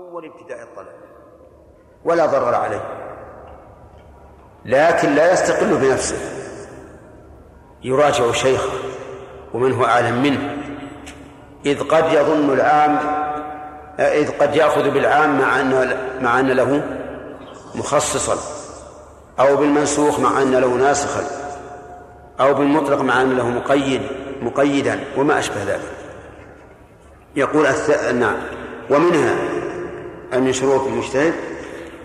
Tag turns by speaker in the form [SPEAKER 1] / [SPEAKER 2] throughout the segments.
[SPEAKER 1] أول ابتداء الطلب. ولا ضرر عليه. لكن لا يستقل بنفسه. يراجع شيخه ومن هو أعلم منه. إذ قد يظن العام إذ قد يأخذ بالعام مع أن مع أن له مخصصا. أو بالمنسوخ مع أن له ناسخا. أو بالمطلق مع أن له مقيد مقيدا وما أشبه ذلك. يقول. نعم. ومنها من شروط المجتهد؟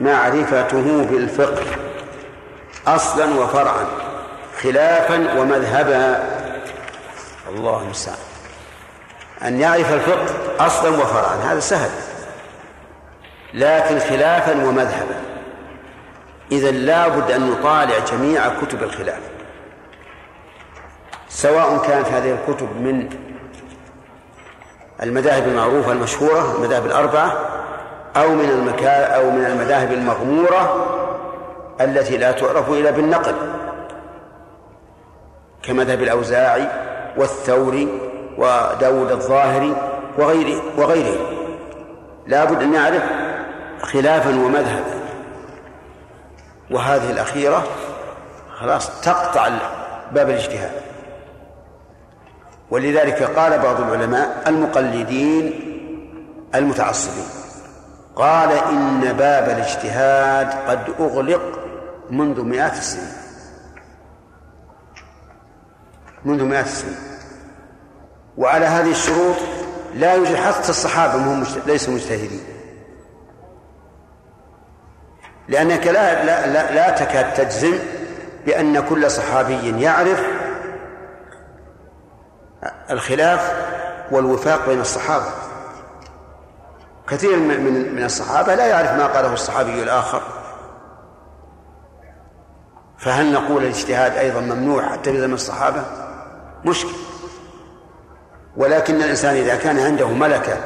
[SPEAKER 1] معرفته بالفقه أصلا وفرعا خلافا ومذهبا. الله المستعان. أن يعرف الفقه أصلا وفرعا هذا سهل. لكن خلافا ومذهبا. إذا لابد أن نطالع جميع كتب الخلاف. سواء كانت هذه الكتب من المذاهب المعروفة المشهورة المذاهب الأربعة أو من المكان أو من المذاهب المغمورة التي لا تعرف إلا بالنقل كمذهب الأوزاعي والثوري وداود الظاهري وغيره وغيره لا بد أن نعرف خلافا ومذهبا. وهذه الأخيرة خلاص تقطع باب الاجتهاد. ولذلك قال بعض العلماء المقلدين المتعصبين. قال إن باب الاجتهاد قد أغلق منذ مئات السنين. منذ مئات السنين. وعلى هذه الشروط لا يوجد حتى الصحابة هم ليسوا مجتهدين. لأنك لا, لا, لا, لا تكاد تجزم بأن كل صحابي يعرف الخلاف والوفاق بين الصحابة. كثير من من الصحابة لا يعرف ما قاله الصحابي الآخر. فهل نقول الاجتهاد أيضا ممنوع حتى في زمن الصحابة؟ مشكل. ولكن الإنسان إذا كان عنده ملكة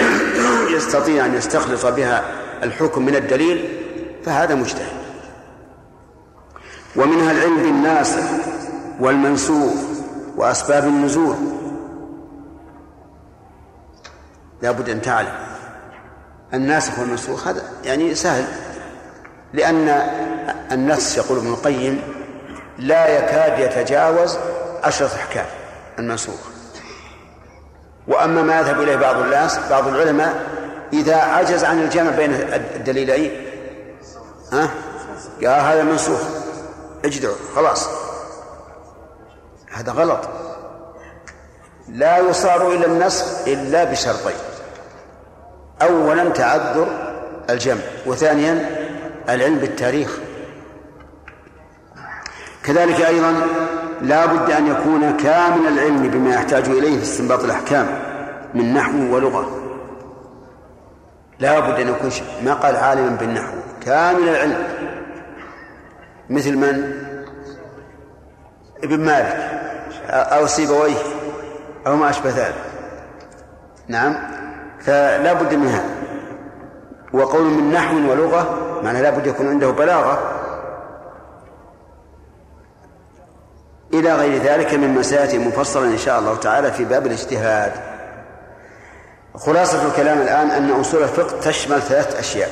[SPEAKER 1] يستطيع أن يستخلص بها الحكم من الدليل فهذا مجتهد. ومنها العلم بالناسخ والمنسوخ وأسباب النزول. لا بد أن تعلم. الناسخ والمنسوخ هذا يعني سهل. لأن النص يقول ابن القيم لا يكاد يتجاوز عشرة أحكام المنسوخ. وأما ما يذهب إليه بعض الناس بعض العلماء إذا عجز عن الجمع بين الدليلين ها؟ قال هذا منسوخ. اجدعوا خلاص. هذا غلط. لا يصار إلى النسخ إلا بشرطين. أولا تعذر الجمع وثانيا العلم بالتاريخ. كذلك أيضا لا بد أن يكون كامل العلم بما يحتاج إليه في استنباط الأحكام من نحو ولغة. لا بد أن يكون ما قال عالما بالنحو كامل العلم. مثل من؟ ابن مالك أو سيبويه أو ما أشبه ذلك. نعم. فلا بد من هذا وقول من نحو ولغة معنى لا بد يكون عنده بلاغة. إلى غير ذلك مما سيأتي مفصلا إن شاء الله تعالى في باب الاجتهاد. خلاصة الكلام الآن أن أصول الفقه تشمل ثلاث أشياء.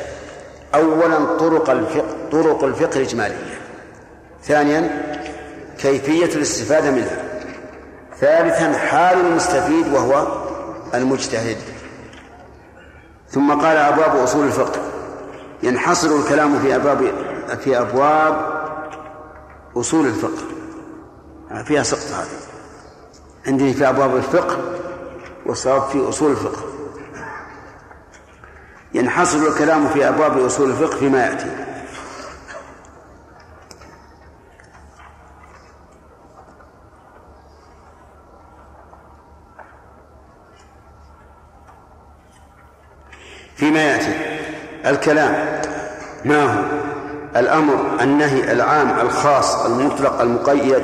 [SPEAKER 1] أولا طرق الفقه طرق الفقه الإجمالية. ثانيا كيفية الاستفادة منها. ثالثا حال المستفيد وهو المجتهد. ثم قال أبواب أصول الفقه. ينحصر الكلام في أبواب في أبواب أصول الفقه. فيها سقط هذه عندي في أبواب الفقه والصواب في أصول الفقه. ينحصر الكلام في أبواب أصول الفقه فيما يأتي. فيما يأتي. الكلام ما هو؟ الأمر النهي العام الخاص المطلق المقيد.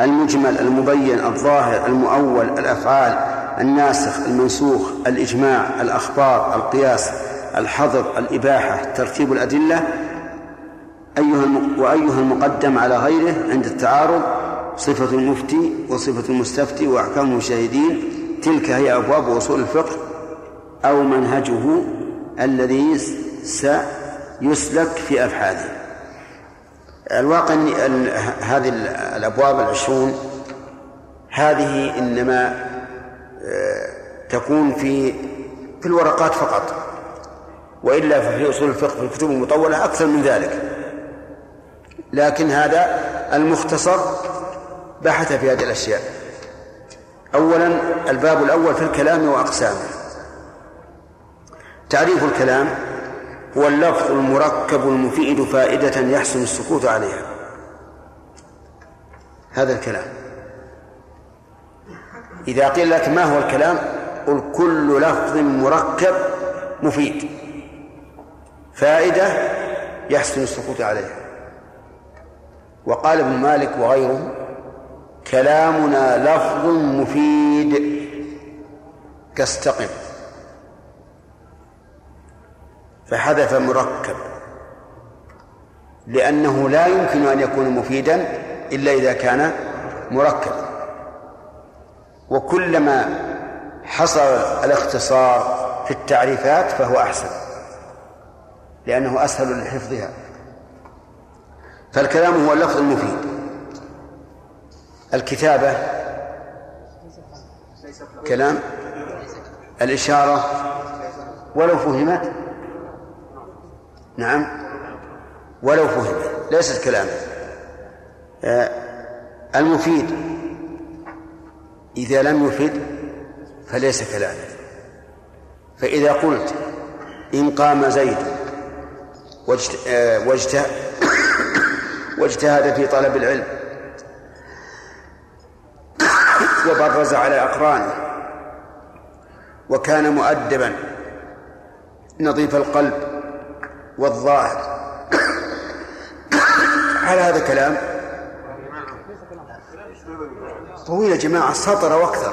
[SPEAKER 1] المجمل المبين الظاهر المؤول الأفعال الناسخ المنسوخ الإجماع الأخبار القياس الحظر الإباحة ترتيب الأدلة. أيها وأيها المقدم على غيره عند التعارض صفة المفتي وصفة المستفتي وأحكام المشاهدين. تلك هي أبواب أصول الفقه أو منهجه الذي سيسلك في أفعاله الواقع أن هذه الأبواب العشرون هذه إنما آه، تكون في في الورقات فقط وإلا ففي أصول الفقه في الكتب المطولة أكثر من ذلك. لكن هذا المختصر بحث في هذه الأشياء. أولا الباب الأول في الكلام وأقسامه. تعريف الكلام هو اللفظ المركب المفيد فائدة يحسن السكوت عليها. هذا الكلام. إذا قيل لك ما هو الكلام قل كل لفظ مركب مفيد. فائدة يحسن السكوت عليها. وقال ابن مالك وغيره كلامنا لفظ مفيد. كاستقم. فحذف مركب لأنه لا يمكن أن يكون مفيدا إلا إذا كان مركبا وكلما حصل الاختصار في التعريفات فهو أحسن لأنه أسهل لحفظها. فالكلام هو اللفظ المفيد. الكتابة كلام الإشارة ولو فهمت نعم. ولو فهمت ليست كلاما آه، المفيد. إذا لم يفد فليس كلاما فإذا قلت إن قام زيد آه، واجتهد في طلب العلم وبرز على أقرانه وكان مؤدبا نظيف القلب والظاهر. هل هذا كلام؟ طويل يا جماعة سطر وأكثر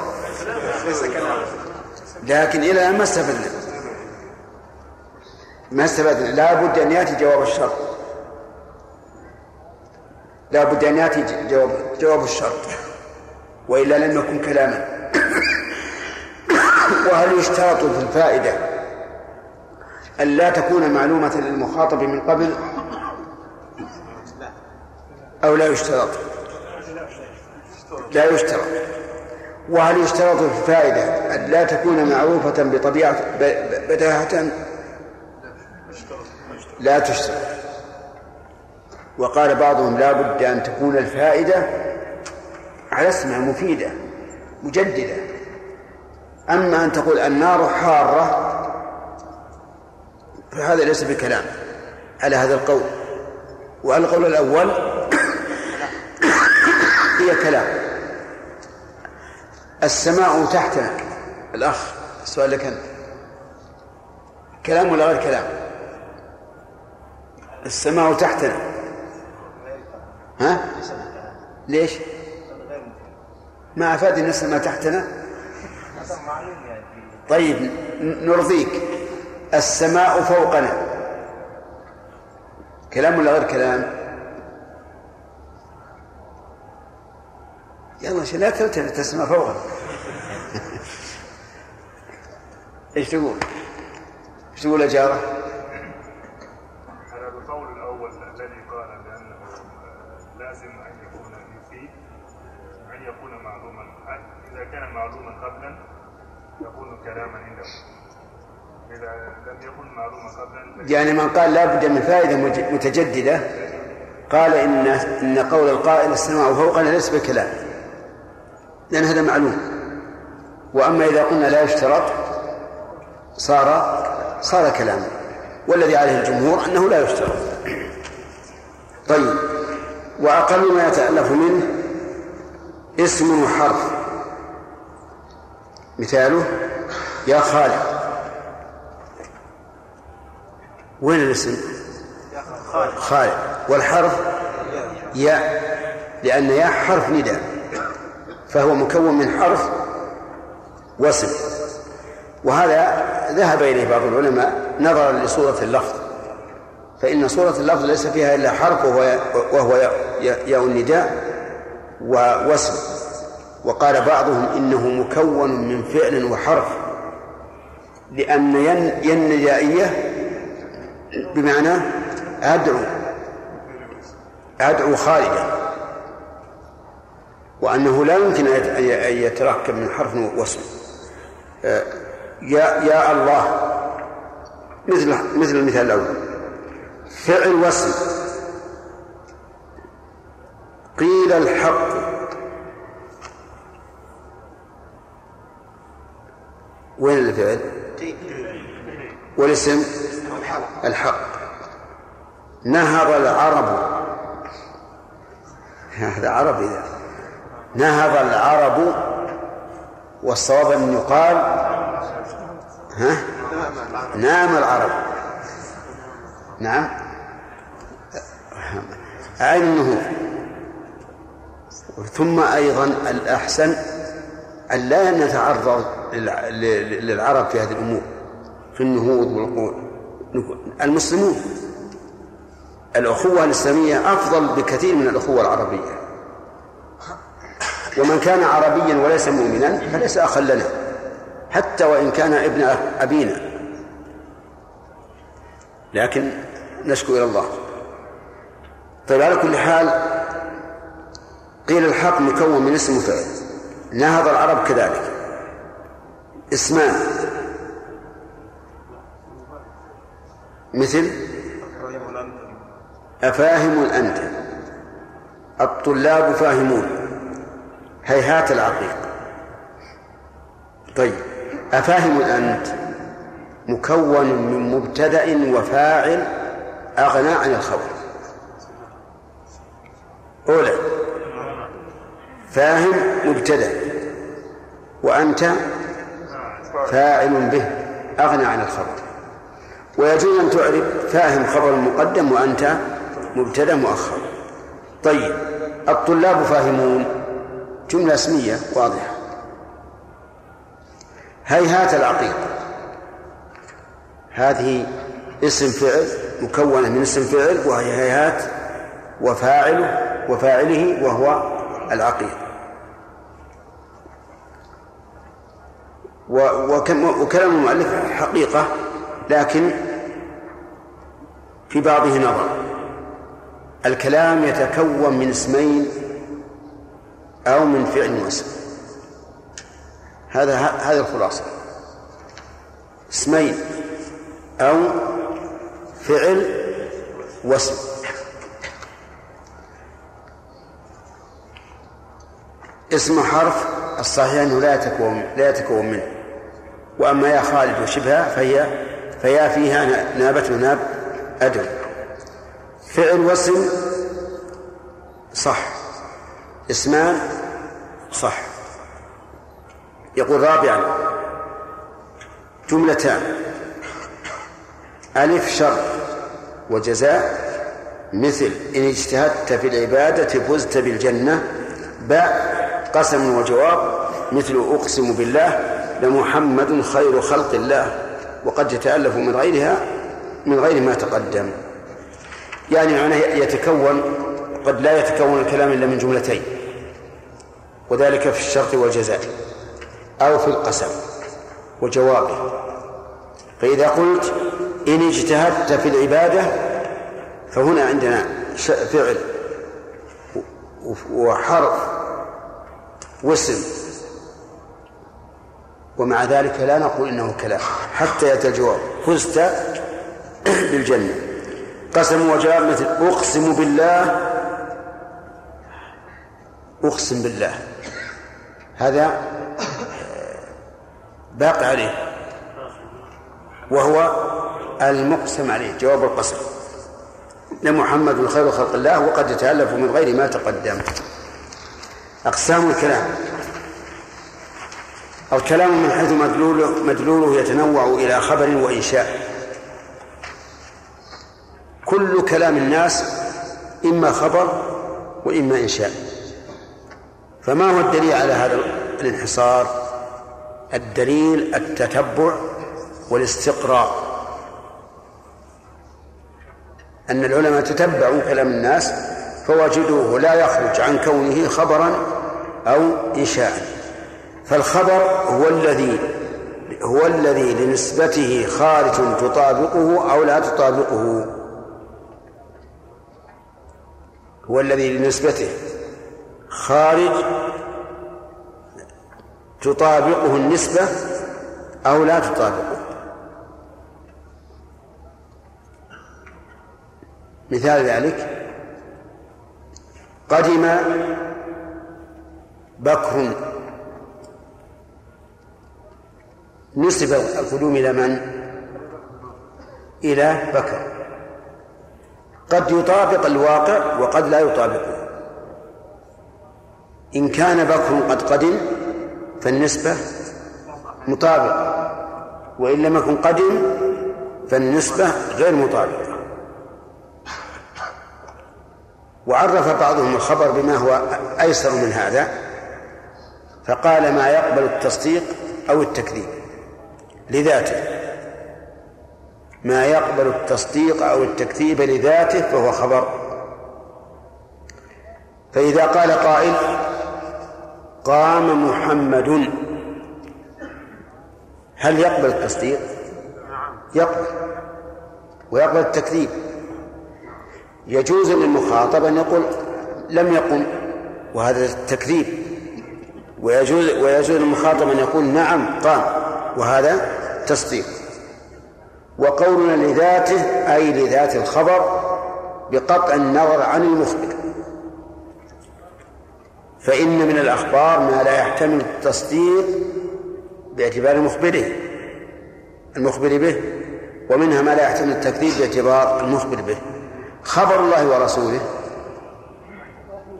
[SPEAKER 1] لكن إلى ما استفدنا ما استفدنا لا بد أن يأتي جواب الشرط. لا بد أن يأتي جواب جواب الشرط. وإلا لم يكن كلاما. وهل يشترط في الفائدة؟ أن لا تكون معلومة للمخاطب من قبل أو لا يشترط. لا يشترط. وهل يشترط في الفائدة أن لا تكون معروفة بطبيعة بداهة؟ لا تشترط. وقال بعضهم لا بد أن تكون الفائدة على اسمها مفيدة مجددة. أما أن تقول النار حارة فهذا ليس بكلام على هذا القول. والقول الأول هي كلام. السماء تحتنا الأخ. السؤال لك أنت. كلام ولا غير كلام؟ السماء تحتنا ها؟ ليش؟ ما أفاد أن السماء تحتنا. طيب نرضيك. السماء فوقنا كلام ولا غير كلام يلا لا تلتفت تسمع فوقك إيش تقول؟ إيش تقول يا جارة؟
[SPEAKER 2] على القول الأول الذي قال بأنه لازم أن يكون يفيد أن يكون معلوما إذا كان معلوما قبلا يكون كلاما عنده
[SPEAKER 1] يعني من قال لا بد من فائدة متجددة قال إن إن قول القائل السماء فوقنا ليس بكلام. لأن هذا معلوم. وأما إذا قلنا لا يشترط صار صار كلاما والذي عليه الجمهور أنه لا يشترط. طيب. وأقل ما يتألف منه اسم وحرف. مثاله يا خالد وين الاسم؟ خالد والحرف؟ يا. لأن يا حرف نداء. فهو مكون من حرف واسم. وهذا ذهب إليه بعض العلماء نظرا لصورة اللفظ. فإن صورة اللفظ ليس فيها إلا حرف وهو, وهو ياء النداء ووسم وقال بعضهم إنه مكون من فعل وحرف. لأن ين الندائية بمعنى أدعو أدعو خالدا وأنه لا يمكن أن يتركب من حرف واسم. آه، يا يا الله مثل مثل المثال الأول. فعل واسم. قيل الحق. وين الفعل؟ والاسم الحق. نهض العرب. هذا عربي. إذا نهض العرب والصواب أن يقال ها؟ نام العرب. نعم. النهوض ثم أيضا الأحسن أن لا نتعرض للعرب في هذه الأمور. في النهوض والقوة. المسلمون الأخوة الإسلامية أفضل بكثير من الأخوة العربية. ومن كان عربيا وليس مؤمنا فليس أخا لنا حتى وإن كان ابن أبينا. لكن نشكو إلى الله. طيب على كل حال قيل الحق مكون من اسم وفعل. نهض العرب كذلك. اسمان. مثل أفاهم أنت الطلاب فاهمون. هيهات العقيق. طيب. أفاهم أنت مكون من مبتدأ وفاعل أغنى عن الخبر. أولى. فاهم مبتدأ. وأنت فاعل به أغنى عن الخبر. ويجوز أن تعرف فاهم خبر مقدم وأنت مبتدأ مؤخر. طيب الطلاب فاهمون. جملة اسمية واضحة. هيهات العقيق. هذه اسم فعل مكونة من اسم فعل وهي هيهات وفاعله وفاعله وهو العقيق. وكلام المؤلف حقيقة لكن في بعضه نظر. الكلام يتكون من اسمين أو من فعل واسم. هذا هذه الخلاصة. اسمين أو فعل واسم. اسم حرف الصحيح أنه لا يتكون لا يتكون منه. وأما يا خالد وشبهها فهي فيا فيها نابت وناب. أدم فعل واسم صح. اسمان صح. يقول رابعا. جملتان. ألف شر وجزاء مثل. إن اجتهدت في العبادة فزت بالجنة. باء قسم وجواب. مثل أقسم بالله لمحمد خير خلق الله. وقد يتألف من غيرها. من غير ما تقدم. يعني معناه يتكون قد لا يتكون الكلام إلا من جملتين. وذلك في الشرط والجزاء أو في القسم وجوابه. فإذا قلت إن اجتهدت في العبادة فهنا عندنا فعل وحرف واسم. ومع ذلك لا نقول إنه كلام حتى يأتي الجواب. فزت بالجنة. قسم وجواب مثل أقسم بالله أقسم بالله. هذا باقي عليه. وهو المقسم عليه جواب القسم. لمحمد خير خلق الله وقد يتألف من غير ما تقدم. أقسام الكلام. الكلام من حيث مدلوله مدلوله يتنوع إلى خبر وإنشاء. كل كلام الناس إما خبر وإما إنشاء. فما هو الدليل على هذا الانحصار؟ الدليل التتبع والاستقراء. أن العلماء تتبعوا كلام الناس فوجدوه لا يخرج عن كونه خبرا أو إنشاء. فالخبر هو الذي هو الذي لنسبته خارج تطابقه أو لا تطابقه. هو الذي لنسبته خارج تطابقه النسبة أو لا تطابقه مثال ذلك قدم بكر نسب القدوم إلى من؟ إلى بكر قد يطابق الواقع وقد لا يطابقه. إن كان بكر قد قدم فالنسبة مطابقة وإن لم يكن قدم فالنسبة غير مطابقة. وعرف بعضهم الخبر بما هو أيسر من هذا فقال ما يقبل التصديق أو التكذيب لذاته. ما يقبل التصديق أو التكذيب لذاته فهو خبر. فإذا قال قائل قام محمد هل يقبل التصديق؟ يقبل ويقبل التكذيب. يجوز للمخاطب أن يقول لم يقم وهذا التكذيب. ويجوز ويجوز للمخاطب أن يقول نعم قام وهذا تصديق. وقولنا لذاته أي لذات الخبر بقطع النظر عن المخبر فإن من الأخبار ما لا يحتمل التصديق باعتبار مخبره المخبر به ومنها ما لا يحتمل التكذيب باعتبار المخبر به. خبر الله ورسوله.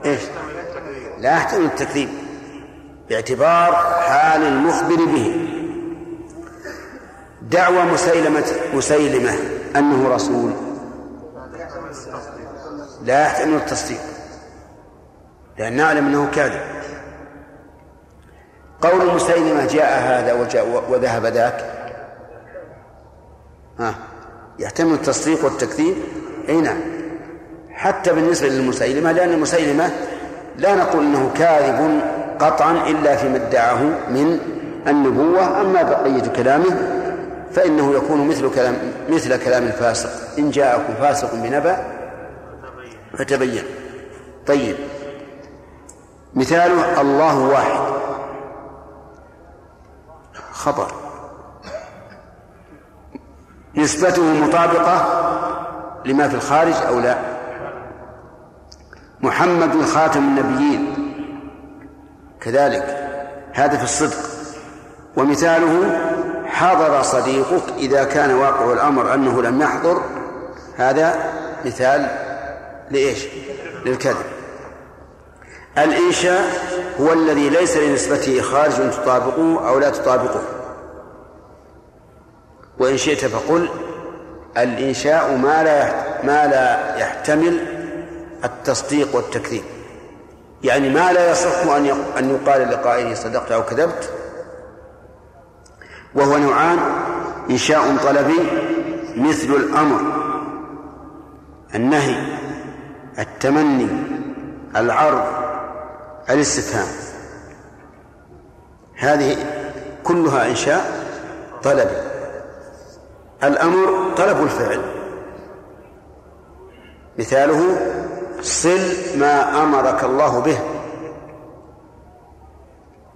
[SPEAKER 1] إيش؟ لا يحتمل التكذيب باعتبار حال المخبر به. دعوى مسيلمة مسيلمة أنه رسول. لا يحتمل التصديق. لأن نعلم أنه كاذب. قول مسيلمة جاء هذا وجاء وذهب ذاك. ها؟ يحتمل التصديق والتكذيب؟ أي نعم. حتى بالنسبة للمسيلمة لأن المسيلمة لا نقول أنه كاذب قطعا إلا فيما ادعاه من النبوة أما بقية كلامه فإنه يكون مثل كلام مثل كلام الفاسق. إن جاءكم فاسق بنبأ فتبين. طيب. مثاله الله واحد. خبر نسبته مطابقة لما في الخارج أو لا؟ محمد خاتم النبيين. كذلك. هذا في الصدق. ومثاله حضر صديقك إذا كان واقع الأمر أنه لم يحضر هذا مثال لإيش؟ للكذب. الإنشاء هو الذي ليس لنسبته خارج تطابقه أو لا تطابقه. وإن شئت فقل الإنشاء ما لا ما لا يحتمل التصديق والتكذيب. يعني ما لا يصح أن أن يقال لقائله صدقت أو كذبت وهو نوعان إنشاء طلبي مثل الأمر النهي التمني العرض الاستفهام. هذه كلها إنشاء طلبي. الأمر طلب الفعل. مثاله صل ما أمرك الله به.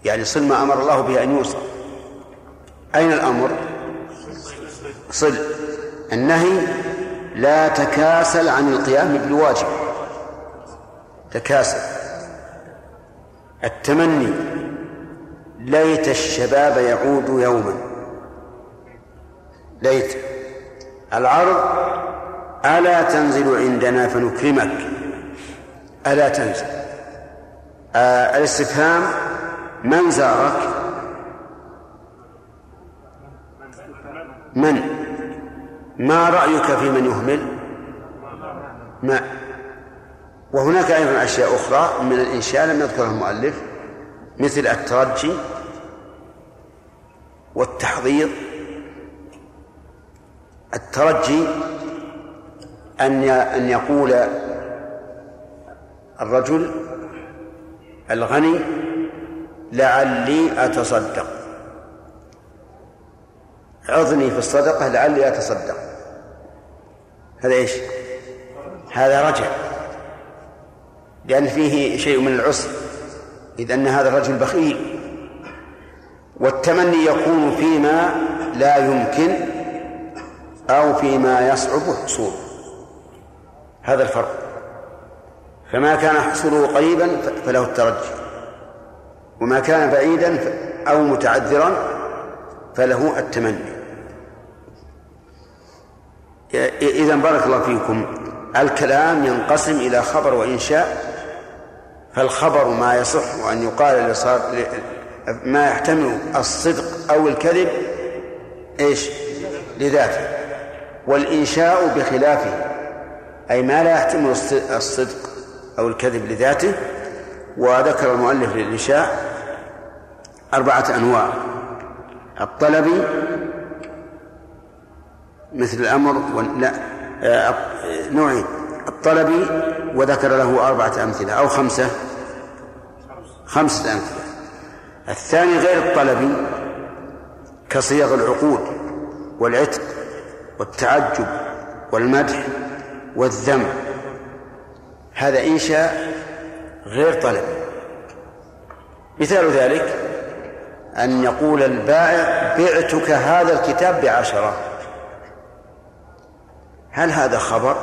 [SPEAKER 1] يعني صل ما أمر الله به أن يوصل أين الأمر؟ صل النهي لا تكاسل عن القيام بالواجب. تكاسل. التمني ليت الشباب يعود يوما. ليت. العرض ألا تنزل عندنا فنكرمك. ألا تنزل. آه الاستفهام من زارك؟ من؟ ما رأيك في من يهمل؟ ما. وهناك أيضا أشياء أخرى من الإنشاء لم يذكرها المؤلف مثل الترجي والتحضير. الترجي أن أن يقول الرجل الغني لعلي أتصدق. عظني في الصدقة لعلي أتصدق. هذا إيش؟ هذا رجع. لأن فيه شيء من العسر إذ أن هذا الرجل بخيل. والتمني يكون فيما لا يمكن أو فيما يصعب حصوله هذا الفرق. فما كان حصوله قريبا فله الترجي. وما كان بعيدا أو متعذرا فله التمني. إذا بارك الله فيكم. الكلام ينقسم إلى خبر وإنشاء فالخبر ما يصح أن يقال ما يحتمل الصدق أو الكذب إيش؟ لذاته. والإنشاء بخلافه. أي ما لا يحتمل الصدق أو الكذب لذاته. وذكر المؤلف للإنشاء أربعة أنواع. الطلبي مثل الأمر لا آه، نوعين. الطلبي وذكر له أربعة أمثلة أو خمسة. خمسة أمثلة. الثاني غير الطلبي كصيغ العقود والعتق والتعجب والمدح والذم. هذا إنشاء غير طلب. مثال ذلك أن يقول البائع بعتك هذا الكتاب بعشرة. هل هذا خبر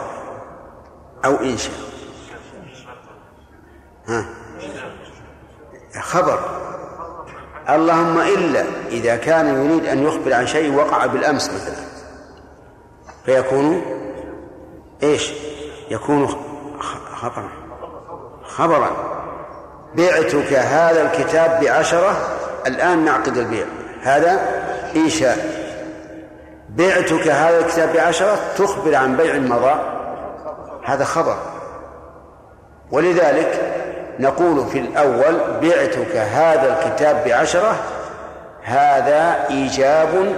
[SPEAKER 1] أو إنشاء؟ ها؟ خبر. اللهم إلا إذا كان يريد أن يخبر عن شيء وقع بالأمس مثلا. فيكون إيش؟ يكون خبرا. خبرا. بعتك هذا الكتاب بعشرة الآن نعقد البيع. هذا إنشاء. بعتك هذا الكتاب بعشرة تخبر عن بيع مضى هذا خبر. ولذلك نقول في الأول بعتك هذا الكتاب بعشرة هذا إيجاب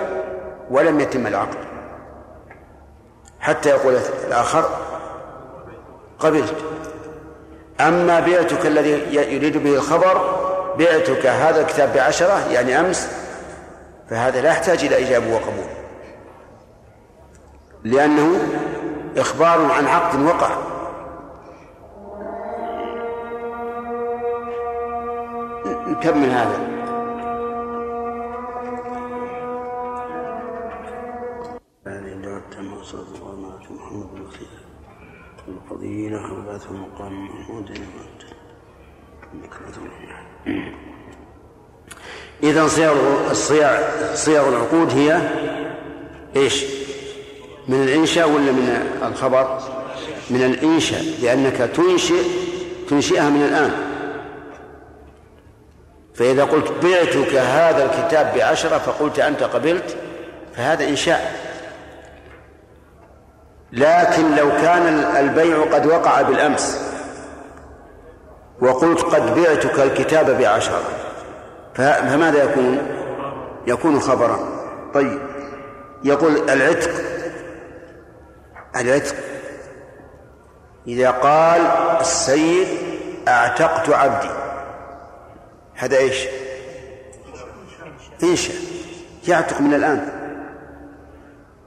[SPEAKER 1] ولم يتم العقد. حتى يقول الآخر قبلت. أما بعتك الذي يريد به الخبر بعتك هذا الكتاب بعشرة يعني أمس فهذا لا يحتاج إلى إجابة وقبول. لأنه إخبار عن عقد وقع. نكمل هذا؟ الفضيلة وبعثه مقام محمود إذا صيغ الصيغ صيغ العقود هي إيش؟ من الإنشاء ولا من الخبر؟ من الإنشاء لأنك تنشئ تنشئها من الآن. فإذا قلت بعتك هذا الكتاب بعشرة فقلت أنت قبلت فهذا إنشاء. لكن لو كان البيع قد وقع بالأمس وقلت قد بعتك الكتاب بعشرة فماذا يكون؟ يكون خبرا. طيب يقول العتق العتق. إذا قال السيد أعتقت عبدي. هذا إيش؟ إنشاء. يعتق من الآن.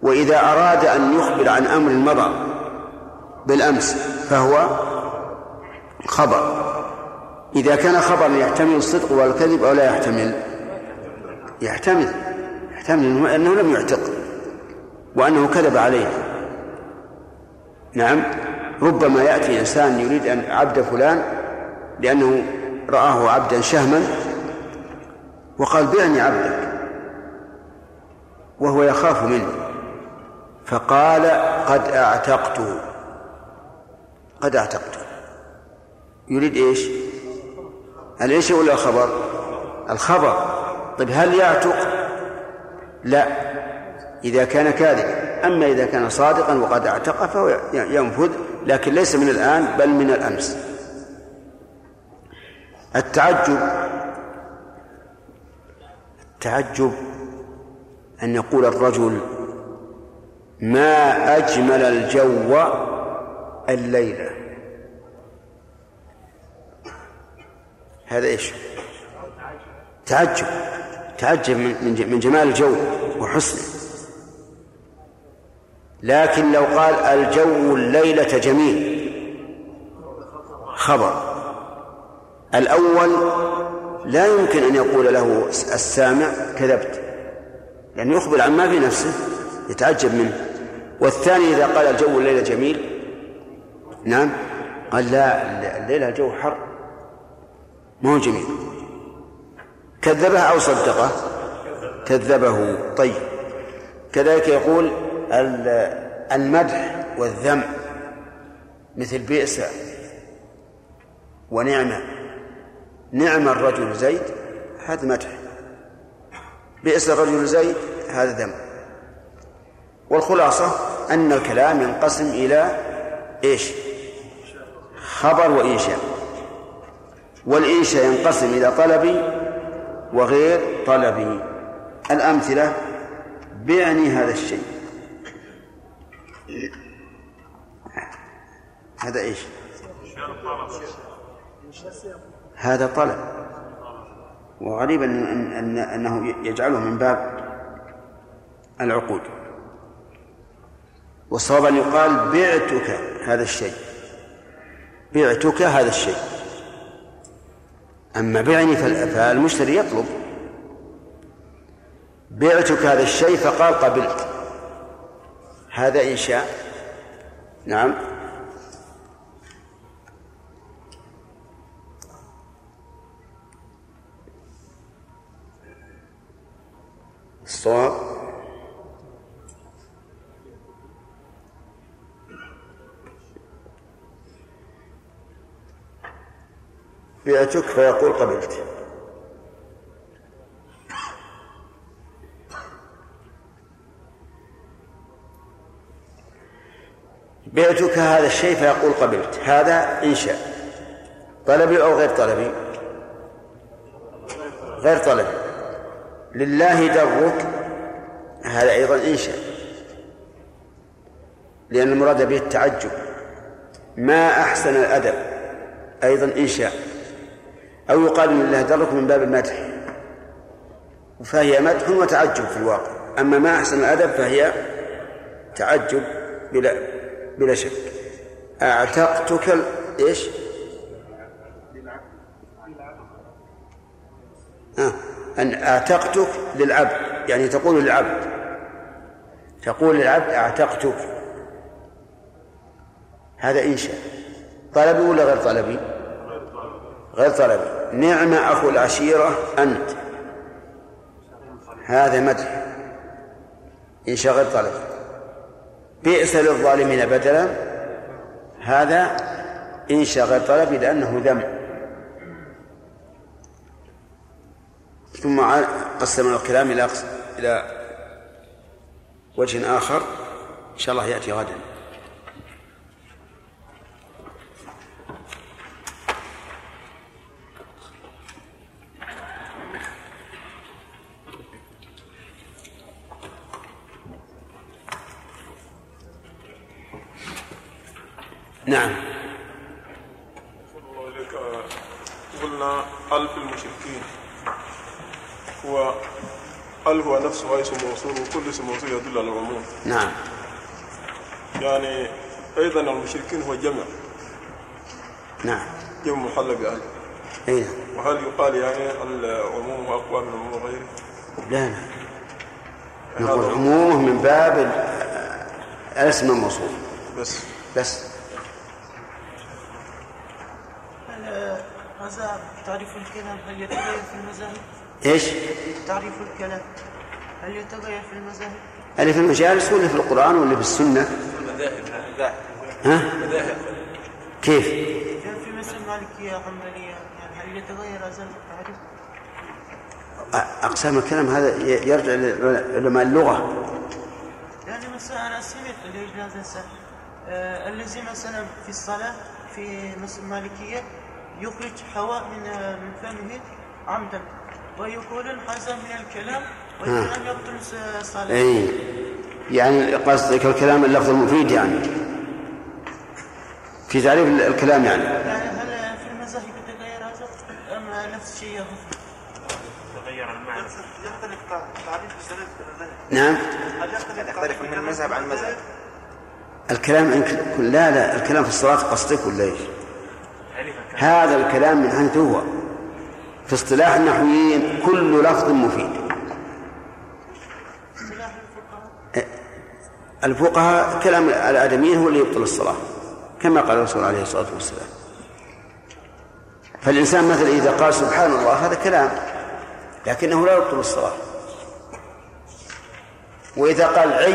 [SPEAKER 1] وإذا أراد أن يخبر عن أمر مضى بالأمس فهو خبر. إذا كان خبرا يحتمل الصدق والكذب أو لا يحتمل. يحتمل. يحتمل إنه لم يعتق. وأنه كذب عليه. نعم. ربما يأتي إنسان يريد أن عبد فلان لأنه رآه عبدا شهما وقال بعني عبدك وهو يخاف منه. فقال قد أعتقته. قد أعتقته. يريد إيش؟ الايش ولا الخبر؟ الخبر. طيب هل يعتق؟ لا. إذا كان كاذبا. أما إذا كان صادقا وقد اعتق فهو ينفذ لكن ليس من الآن بل من الأمس. التعجب التعجب أن يقول الرجل ما أجمل الجو الليلة؟ هذا إيش؟ تعجب تعجب من جمال الجو وحسنه. لكن لو قال الجو الليلة جميل. خبر. الأول لا يمكن أن يقول له السامع كذبت. لأنه يخبر عن ما في نفسه يتعجب منه. والثاني إذا قال الجو الليلة جميل نعم قال لا الليلة الجو حر. ما هو جميل. كذبه أو صدقه؟ كذبه. طيب. كذلك يقول المدح والذم مثل بئس ونعمة. نعم الرجل زيد هذا مدح. بئس الرجل زيد هذا ذم. والخلاصة أن الكلام ينقسم إلى إيش؟ خبر وإنشاء. والإنشاء ينقسم إلى طلبي وغير طلبي الأمثلة بعني هذا الشيء. هذا إيش؟ هذا طلب. وغريب أن أن أنه يجعله من باب العقود. والصواب أن يقال بعتك هذا الشيء. بعتك هذا الشيء. أما بعني فالمشتري يطلب. بعتك هذا الشيء فقال قبلت. هذا إنشاء نعم. الصواب. بعتك فيقول قبلت. بعتك هذا الشيء فيقول قبلت. هذا إنشاء. طلبي أو غير طلبي؟ غير طلبي. لله درك. هذا أيضا إنشاء. لأن المراد به التعجب. ما أحسن الأدب. أيضا إنشاء. أو يقال إن الله درك من باب المدح. فهي مدح وتعجب في الواقع. أما ما أحسن الأدب فهي تعجب بلا بلا شك. أعتقتك إيش؟ آه. أن أعتقتك للعبد. يعني تقول للعبد. تقول للعبد أعتقتك. هذا إنشاء. طلبي ولا غير طلبي؟ غير طلبي. نعم أخو العشيرة أنت. هذا مدح. إنشاء غير طلبي. بئس للظالمين بدلا. هذا إنشاء غير طلبي لأنه ذم. ثم قسم الكلام إلى إلى وجه آخر. إن شاء الله يأتي غدا. نعم.
[SPEAKER 3] قلنا ألف المشركين. هو ال هو نفسه اسم موصول وكل اسم موصول يدل على العموم.
[SPEAKER 1] نعم.
[SPEAKER 3] يعني أيضا المشركين هو جمع.
[SPEAKER 1] نعم.
[SPEAKER 3] جمع محل بأهل.
[SPEAKER 1] أي
[SPEAKER 3] وهل يقال يعني العموم أقوى من عموم غيره؟
[SPEAKER 1] لا لا نقول عمومه من باب الاسم الموصول.
[SPEAKER 3] بس.
[SPEAKER 1] بس.
[SPEAKER 4] هذا تعريف الكلام هل يتغير في المذاهب؟
[SPEAKER 1] إيش؟
[SPEAKER 4] تعريف الكلام هل يتغير في المذاهب؟
[SPEAKER 1] اللي في المجالس ولا في القرآن ولا في السنة؟ ها؟ كيف؟
[SPEAKER 4] يعني في مثل مالكية حنبلية يعني هل يتغير هذا التعريف؟
[SPEAKER 1] أقسام الكلام هذا يرجع لعلماء اللغة
[SPEAKER 4] يعني مثلا أنا سمعت آه الذي مثلا في الصلاة في مثل مالكية يخرج هواء من من فمه عمدا ويقولون هذا من الكلام ويقولون يبطل صلاة
[SPEAKER 1] أي يعني قصدك الكلام اللفظ المفيد يعني. في تعريف الكلام يعني.
[SPEAKER 4] يعني هل في المذاهب يتغير هذا؟ أم نفس الشيء؟
[SPEAKER 5] تغير المعنى.
[SPEAKER 4] يختلف تعريف السلف
[SPEAKER 1] نعم.
[SPEAKER 5] يختلف من مذهب عن مذهب
[SPEAKER 1] الكلام لا لا الكلام في الصلاة قصدك ولا إيش؟ هذا الكلام من حيث هو. في اصطلاح النحويين كل لفظ مفيد. الفقهاء كلام الآدميين هو اللي يبطل الصلاة كما قال الرسول عليه الصلاة والسلام. فالإنسان مثلا إذا قال سبحان الله هذا كلام لكنه لا يبطل الصلاة. وإذا قال عي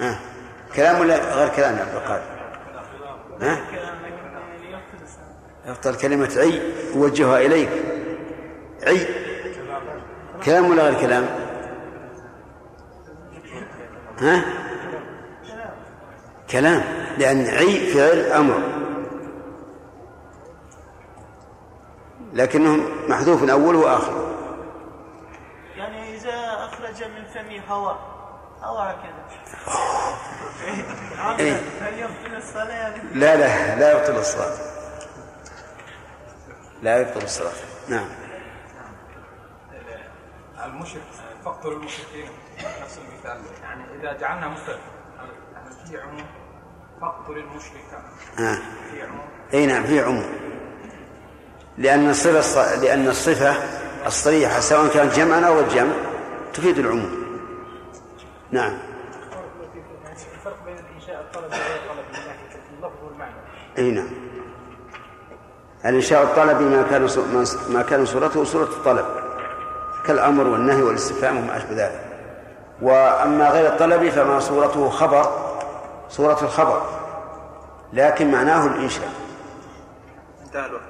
[SPEAKER 1] ها كلام ولا غير كلام يا عبد القادر؟ ها؟ يبطل كلمة عي وجهها إليك عي كلام ولا غير كلام؟ ها؟ كلام لأن عي فعل أمر لكنه محذوف أوله وآخره
[SPEAKER 4] يعني إذا أخرج من فمه هواء
[SPEAKER 1] إيه.
[SPEAKER 4] هل يبطل الصلاة يعني؟
[SPEAKER 1] لا لا لا يبطل الصلاة لا يبطل الصلاة نعم
[SPEAKER 6] المشرك فاقتل المشركين نفس المثال يعني اذا جعلنا مفرد هل في عموم فاقتل المشرك
[SPEAKER 1] آه.
[SPEAKER 6] في عموم
[SPEAKER 1] اي نعم في عموم لأن الصفة الص- لأن الصفة الصريحة سواء كانت جمعا أو الجمع تفيد العموم. نعم.
[SPEAKER 6] الفرق بين الانشاء الطلب وغير الطلب من ناحيه اللفظ والمعنى
[SPEAKER 1] أي نعم. الإنشاء الطلبي ما كان ما- كان صورته صورة الطلب كالأمر والنهي والاستفهام وما أشبه ذلك. وأما غير الطلبي فما صورته خبر صورة الخبر لكن معناه الإنشاء.
[SPEAKER 3] انتهى الوقت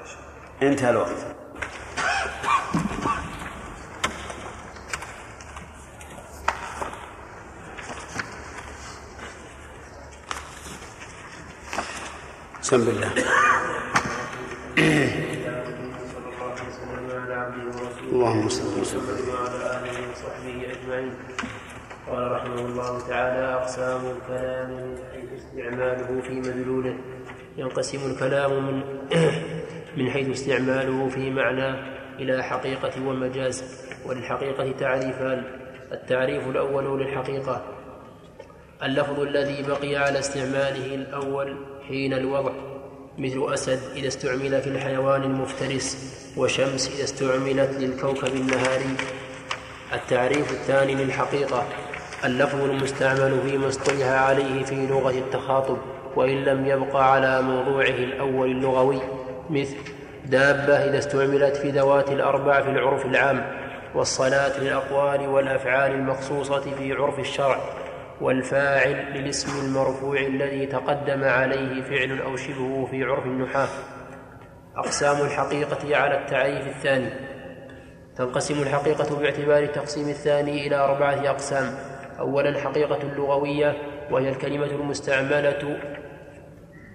[SPEAKER 1] انتهى الوقت. بسم الله اللهم صل وسلم.
[SPEAKER 7] وعلى آله وصحبه أجمعين قال رحمه الله تعالى أقسام الكلام من حيث استعماله في مدلوله. ينقسم الكلام من من حيث استعماله في معناه إلى حقيقة ومجاز وللحقيقة تعريفان. التعريف الأول للحقيقة. اللفظ الذي بقي على استعماله الأول حين الوضع مثل أسد إذا استعمل في الحيوان المفترس وشمس إذا استعملت للكوكب النهاري. التعريف الثاني للحقيقة اللفظ المستعمل فيما اصطلح عليه في لغة التخاطب وإن لم يبقى على موضوعه الأول اللغوي مثل دابة إذا استعملت في ذوات الأربع في العرف العام والصلاة للأقوال والأفعال المخصوصة في عرف الشرع. والفاعل للاسم المرفوع الذي تقدم عليه فعل أو شبهه في عرف النحاة. أقسام الحقيقة على التعريف الثاني. تنقسم الحقيقة باعتبار التقسيم الثاني إلى أربعة أقسام. أولا حقيقة لغوية وهي الكلمة المستعملة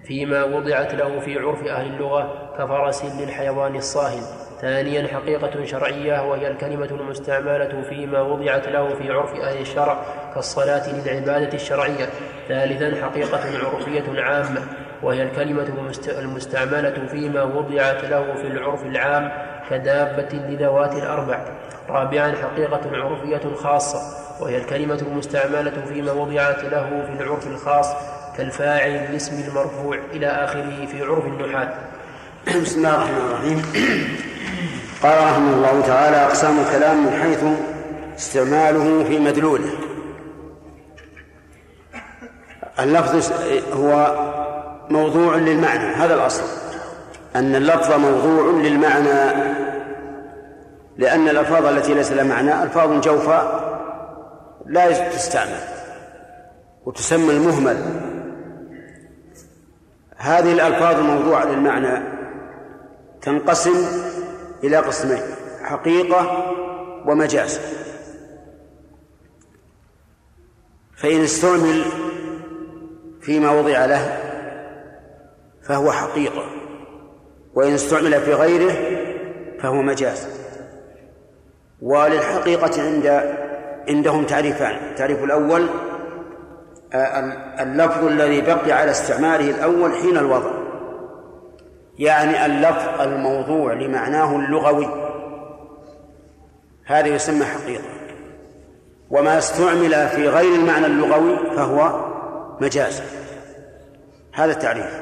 [SPEAKER 7] فيما وضعت له في عرف أهل اللغة كفرس للحيوان الصاهل. ثانيا حقيقة شرعية وهي الكلمة المستعملة فيما وضعت له في عرف أهل الشرع كالصلاة للعبادة الشرعية. ثالثا حقيقة عرفية عامة وهي الكلمة المست- المستعملة فيما وضعت له في العرف العام كدابة لذوات الأربع. رابعا حقيقة عرفية خاصة وهي الكلمة المستعملة فيما وضعت له في العرف الخاص كالفاعل الاسم المرفوع إلى آخره في عرف النحاة.
[SPEAKER 1] بسم الله الرحمن الرحيم. قال رحمه الله تعالى أقسام الكلام من حيث استعماله في مدلوله. اللفظ هو موضوع للمعنى هذا الأصل. أن اللفظ موضوع للمعنى لأن الألفاظ التي ليس لها معنى ألفاظ جوفاء لا تستعمل وتسمى المهمل. هذه الألفاظ الموضوعة للمعنى تنقسم إلى قسمين حقيقة ومجاز. فإن استعمل فيما وضع له فهو حقيقة وإن استعمل في غيره فهو مجاز. وللحقيقة عند عندهم تعريفان. التعريف الأول آه، اللفظ الذي بقي على استعماله الأول حين الوضع. يعني اللفظ الموضوع لمعناه اللغوي. هذا يسمى حقيقة. وما استعمل في غير المعنى اللغوي فهو مجاز. هذا التعريف.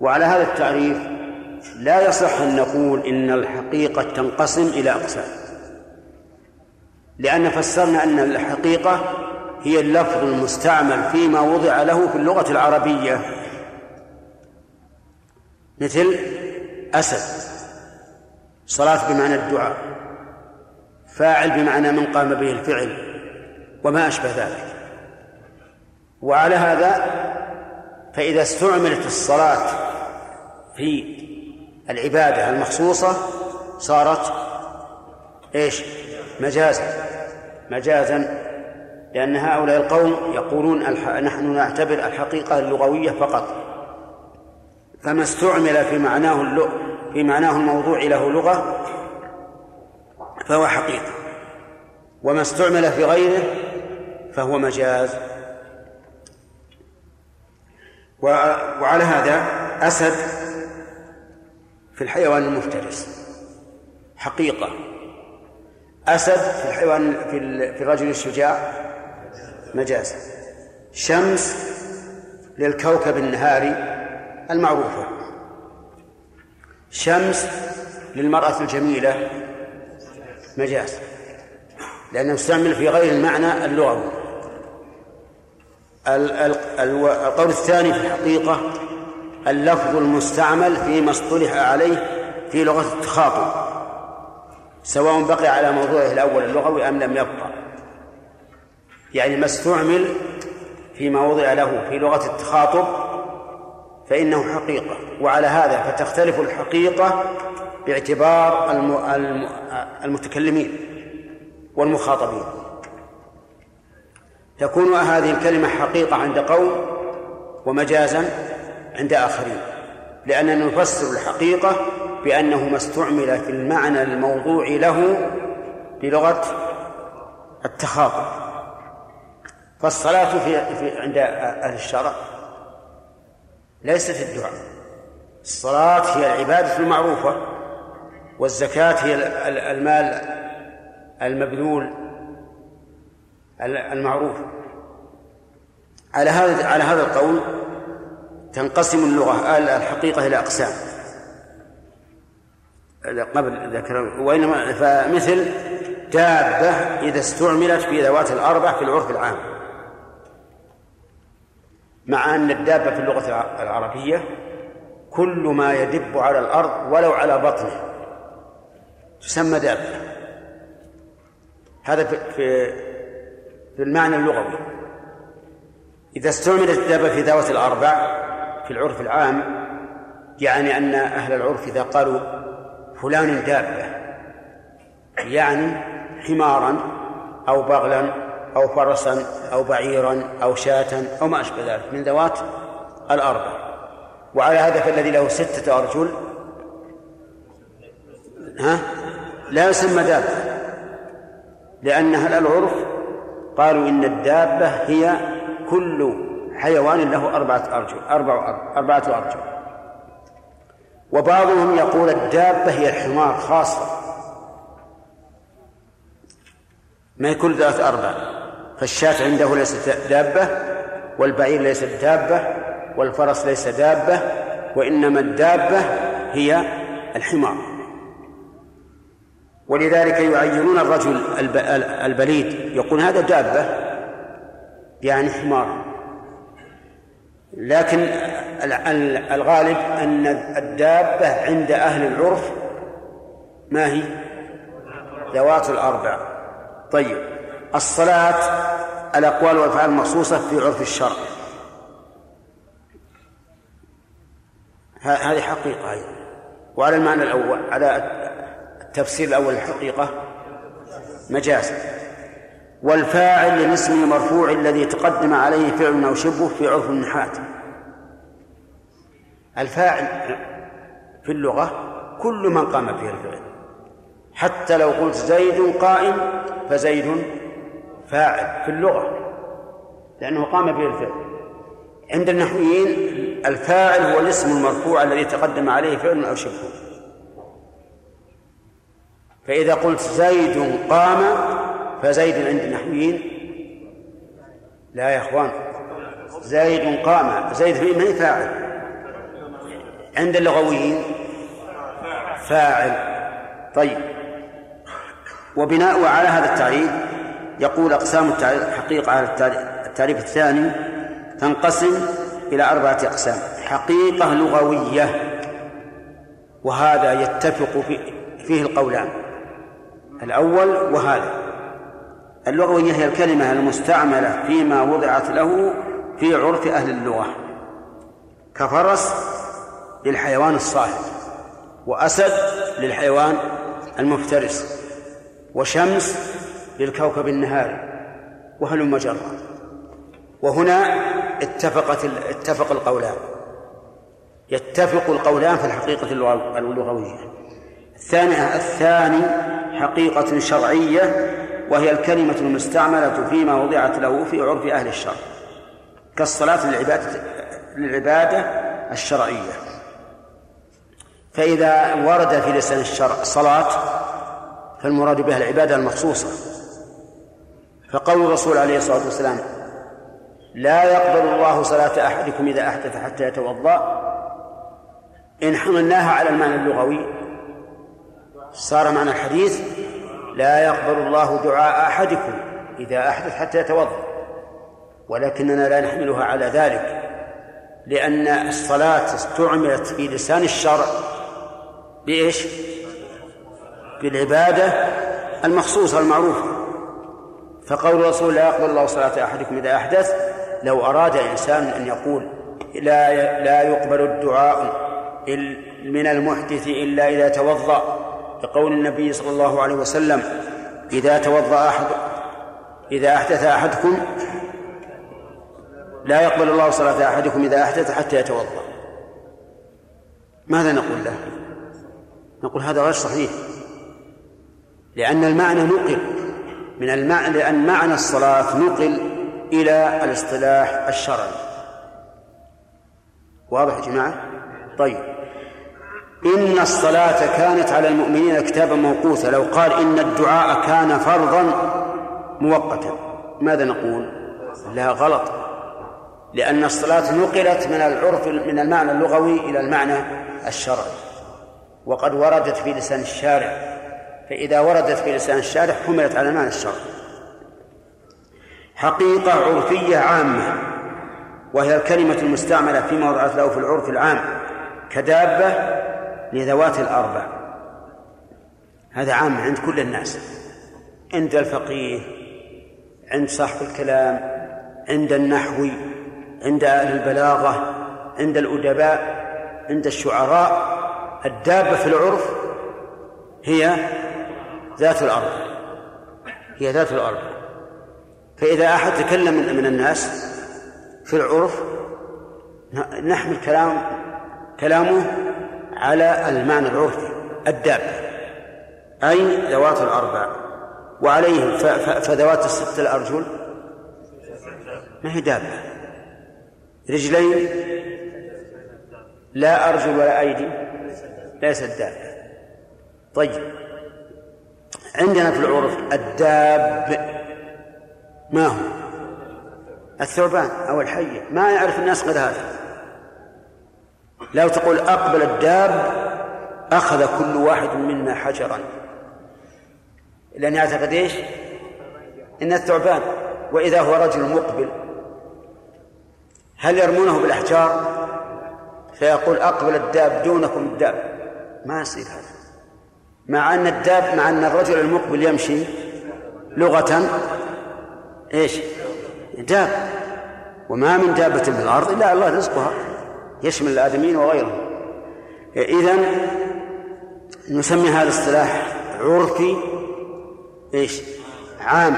[SPEAKER 1] وعلى هذا التعريف لا يصح أن نقول إن الحقيقة تنقسم إلى أقسام. لأن فسرنا أن الحقيقة هي اللفظ المستعمل فيما وضع له في اللغة العربية. مثل أسد صلاة بمعنى الدعاء فاعل بمعنى من قام به الفعل وما أشبه ذلك وعلى هذا فإذا استعملت الصلاة في العبادة المخصوصة صارت إيش؟ مجازا مجازا لأن هؤلاء القوم يقولون نحن نعتبر الحقيقة اللغوية فقط فما استعمل في معناه في معناه الموضوع له لغة فهو حقيقة. وما استعمل في غيره فهو مجاز. وعلى هذا أسد في الحيوان المفترس. حقيقة. أسد في الحيوان في الرجل الشجاع مجاز. شمس للكوكب النهاري المعروفة شمس للمرأة الجميلة مجاز لأنه استعمل في غير المعنى اللغوي. القول الثاني في الحقيقة اللفظ المستعمل فيما اصطلح عليه في لغة التخاطب سواء بقي على موضوعه الأول اللغوي أم لم يبقى. يعني ما استعمل فيما وضع له في لغة التخاطب فإنه حقيقة. وعلى هذا فتختلف الحقيقة باعتبار المتكلمين والمخاطبين. تكون هذه الكلمة حقيقة عند قوم ومجازا عند آخرين. لأننا نفسر الحقيقة بأنه ما استعمل في المعنى الموضوع له بلغة التخاطب. فالصلاة في, في عند أهل الشرع ليست الدعاء. الصلاة هي العبادة المعروفة والزكاة هي المال المبذول المعروف. على هذا على هذا القول تنقسم اللغة الحقيقة إلى أقسام. قبل ذكر وإنما فمثل دابة إذا استعملت في ذوات الأربع في العرف العام. مع أن الدابة في اللغة العربية كل ما يدب على الأرض ولو على بطنه. تسمى دابة. هذا في في المعنى اللغوي. إذا استعملت الدابة في ذوات الأربع في العرف العام يعني أن أهل العرف إذا قالوا فلان دابة يعني حمارا أو بغلا أو فرسا أو بعيرا أو شاة أو ما أشبه ذلك من ذوات الأربع. وعلى هذا فالذي له ستة أرجل. ها؟ لا يسمى دابة لأن أهل العرف قالوا إن الدابة هي كل حيوان له أربعة أرجل أربع أربعة أرجل. وبعضهم يقول الدابة هي الحمار خاصة. ما يكون ذات أربع. فالشاة عنده ليست دابة والبعير ليست دابة والفرس ليس دابة وإنما الدابة هي الحمار. ولذلك يعينون الرجل البليد يقول هذا دابة يعني حمار. لكن الغالب أن الدابة عند أهل العرف ما هي؟ ذوات الأربع. طيب. الصلاة الأقوال والأفعال المخصوصة في عرف الشرع. هذه حقيقة أيضا. وعلى المعنى الأول على التفسير الأول الحقيقة مجاز. والفاعل للاسم المرفوع الذي تقدم عليه فعل أو شبه في عرف النحاة الفاعل في اللغة كل من قام به الفعل. حتى لو قلت زيد قائم فزيد فاعل في اللغة لأنه قام به الفعل. عند النحويين الفاعل هو الاسم المرفوع الذي تقدم عليه فعل أو شبه. فإذا قلت زيد قام فزيد عند النحويين لا يا إخوان. زيد قام زيد في من فاعل؟ عند اللغويين فاعل. طيب. وبناء على هذا التعريف يقول أقسام الحقيقة على التعريف الثاني تنقسم إلى أربعة أقسام. حقيقة لغوية. وهذا يتفق فيه القولان. الأول وهذا. اللغوية هي الكلمة المستعملة فيما وضعت له في عرف أهل اللغة. كفرس للحيوان الصاحب وأسد للحيوان المفترس وشمس للكوكب النهاري وهلم جرا وهنا اتفقت اتفق القولان. يتفق القولان في الحقيقة اللغوية الثاني الثاني حقيقة شرعية وهي الكلمة المستعملة فيما وضعت له في عرف أهل الشرع كالصلاة للعبادة للعبادة الشرعية. فإذا ورد في لسان الشرع صلاة فالمراد بها العبادة المخصوصة. فقول الرسول عليه الصلاة والسلام لا يقبل الله صلاة أحدكم إذا أحدث حتى يتوضأ. إن حملناها على المعنى اللغوي صار معنى الحديث لا يقبل الله دعاء أحدكم إذا أحدث حتى يتوضأ. ولكننا لا نحملها على ذلك لأن الصلاة استعملت في لسان الشرع بإيش؟ بالعبادة المخصوصة المعروفة. فقول الرسول لا يقبل الله صلاة أحدكم إذا أحدث لو أراد إنسان أن يقول لا لا يقبل الدعاء من المحدث إلا إذا توضأ لقول النبي صلى الله عليه وسلم إذا توضأ أحد إذا أحدث أحدكم لا يقبل الله صلاة أحدكم إذا أحدث حتى يتوضأ ماذا نقول له؟ نقول هذا غير صحيح لأن المعنى نقل من المعنى لأن معنى الصلاة نقل إلى الاصطلاح الشرعي. واضح يا جماعة؟ طيب. إن الصلاة كانت على المؤمنين كتابا موقوتا. لو قال إن الدعاء كان فرضا مؤقتا. ماذا نقول؟ لا غلط. لأن الصلاة نقلت من العرف من المعنى اللغوي إلى المعنى الشرعي. وقد وردت في لسان الشارع. فإذا وردت في لسان الشارع حملت على المعنى الشرعي حقيقة عرفية عامة وهي الكلمة المستعملة فيما وضعت له في العرف العام كدابة لذوات الأربع. هذا عام عند كل الناس عند الفقيه عند صاحب الكلام عند النحوي عند أهل البلاغة عند الأدباء عند الشعراء. الدابة في العرف هي ذات الأرض. هي ذات الأرض. فإذا أحد تكلم من الناس في العرف نحمل كلام كلامه على المعنى العرفي الدابة أي ذوات الأربع. وعليه فذوات الست الأرجل. ما هي دابة؟ رجلين. لا أرجل ولا أيدي. ليست دابة. طيب. عندنا في العرف الداب ما هو؟ الثعبان أو الحية. ما يعرف الناس غير هذا. لو تقول أقبل الداب أخذ كل واحد منا حجرا. لأن يعتقد إيش؟ إن الثعبان. وإذا هو رجل مقبل هل يرمونه بالأحجار؟ فيقول أقبل الداب دونكم الداب. ما يصير هذا. مع أن الداب مع أن الرجل المقبل يمشي لغة إيش؟ داب. وما من دابة في الأرض إلا الله رزقها يشمل الآدمين وغيرهم. إذا نسمي هذا الاصطلاح عرفي إيش؟ عام.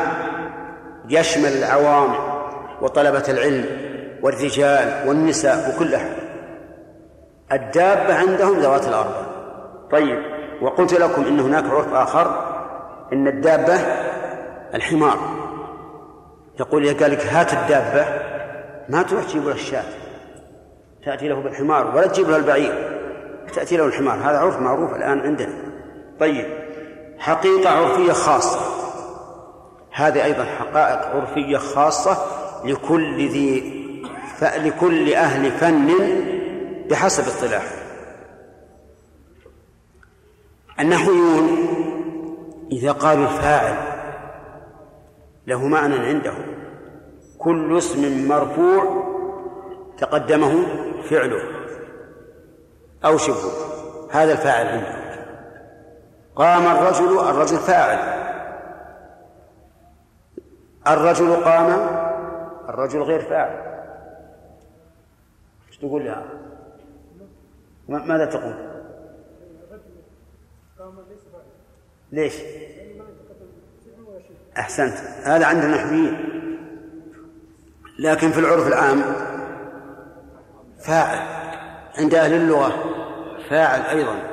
[SPEAKER 1] يشمل العوام وطلبة العلم والرجال والنساء وكل أحد الدابة عندهم ذوات الأربع. طيب. وقلت لكم إن هناك عرف آخر إن الدابة الحمار. يقول إذا قال لك هات الدابة ما تروح تجيب له الشاة. تأتي له بالحمار ولا تجيب له البعير تأتي له الحمار. هذا عرف معروف الآن عندنا. طيب حقيقة عرفية خاصة. هذه أيضا حقائق عرفية خاصة لكل ذي لكل أهل فن بحسب اصطلاح النحويون إذا قالوا الفاعل له معنى عندهم كل اسم مرفوع تقدمه فعله. أو شبهه. هذا الفاعل عندهم قام الرجل الرجل فاعل. الرجل قام الرجل غير فاعل. إيش تقول لها؟ ماذا تقول؟ ليش؟ أحسنت. هذا عند النحويين لكن في العرف العام فاعل. عند أهل اللغة فاعل أيضا.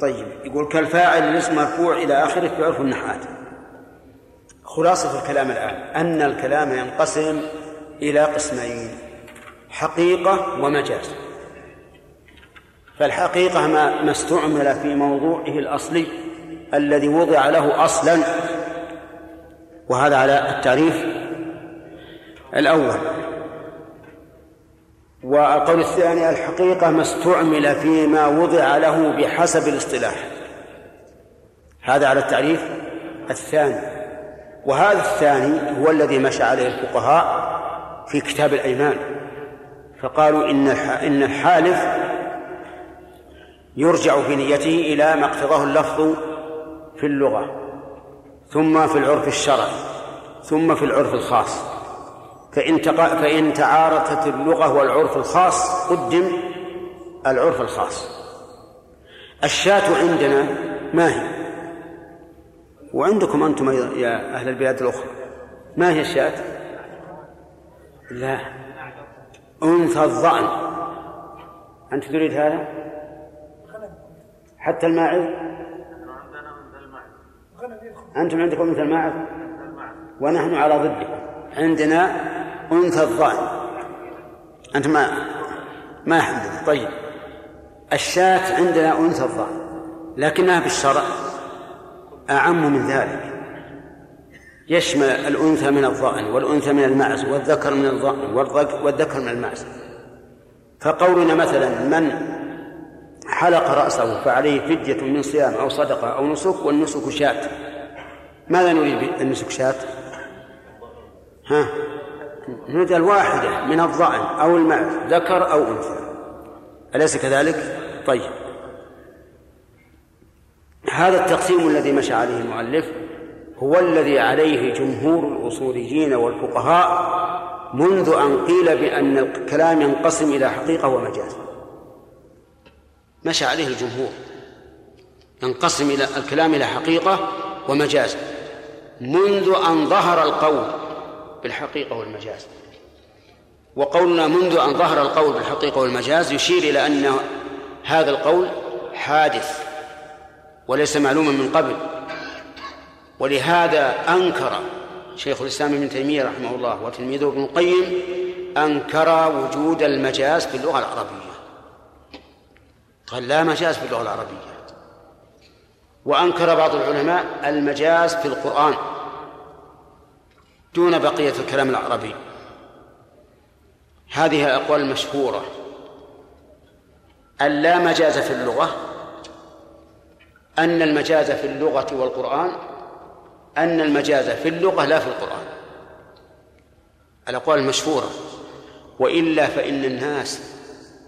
[SPEAKER 1] طيب يقول كالفاعل الاسم مرفوع إلى آخره في عرف النحات. خلاصة الكلام الآن. أن الكلام ينقسم إلى قسمين حقيقة ومجاز. فالحقيقة ما, ما استعمل في موضوعه الأصلي الذي وضع له أصلا وهذا على التعريف الأول. والقول الثاني الحقيقة ما استعمل فيما وضع له بحسب الاصطلاح. هذا على التعريف الثاني. وهذا الثاني هو الذي مشى عليه الفقهاء في كتاب الأيمان. فقالوا إن إن الحالف يرجع في نيته إلى ما اقتضاه اللفظ في اللغة ثم في العرف الشرعي ثم في العرف الخاص. فإن فإن تعارضت اللغة والعرف الخاص قدم العرف الخاص. الشاة عندنا ما هي؟ وعندكم أنتم يا أهل البلاد الأخرى ما هي الشاة؟ لا. أنثى الظأن. أنت تريد هذا؟ حتى الماعز. أنتم عندكم مثل الماعز؟ ونحن على ضده. عندنا أنثى الظأن أنت ما ما عندنا طيب. الشاة عندنا أنثى الظأن لكنها بالشرع أعم من ذلك. يشمل الأنثى من الظأن والأنثى من المعز والذكر من الظأن والذكر من المعز فقولنا مثلا من حلق رأسه فعليه فدية من صيام أو صدقة أو نسك والنسك شاة. ماذا نريد بالنسك شاة؟ ها؟ نريد الواحدة من الظأن أو المعز ذكر أو أنثى. أليس كذلك؟ طيب. هذا التقسيم الذي مشى عليه المؤلف هو الذي عليه جمهور الأصوليين والفقهاء منذ أن قيل بأن الكلام ينقسم إلى حقيقة ومجاز. مشى عليه الجمهور ينقسم إلى الكلام إلى حقيقة ومجاز منذ أن ظهر القول بالحقيقة والمجاز. وقولنا منذ أن ظهر القول بالحقيقة والمجاز يشير إلى أن هذا القول حادث وليس معلوما من قبل. ولهذا أنكر شيخ الإسلام ابن تيمية رحمه الله وتلميذه ابن القيم أنكر وجود المجاز في اللغة العربية. قال لا مجاز في اللغة العربية. وأنكر بعض العلماء المجاز في القرآن دون بقية الكلام العربي. هذه الأقوال المشهورة. أن لا مجاز في اللغة أن المجاز في اللغة والقرآن أن المجاز في اللغة لا في القرآن. الأقوال المشهورة. وإلا فإن الناس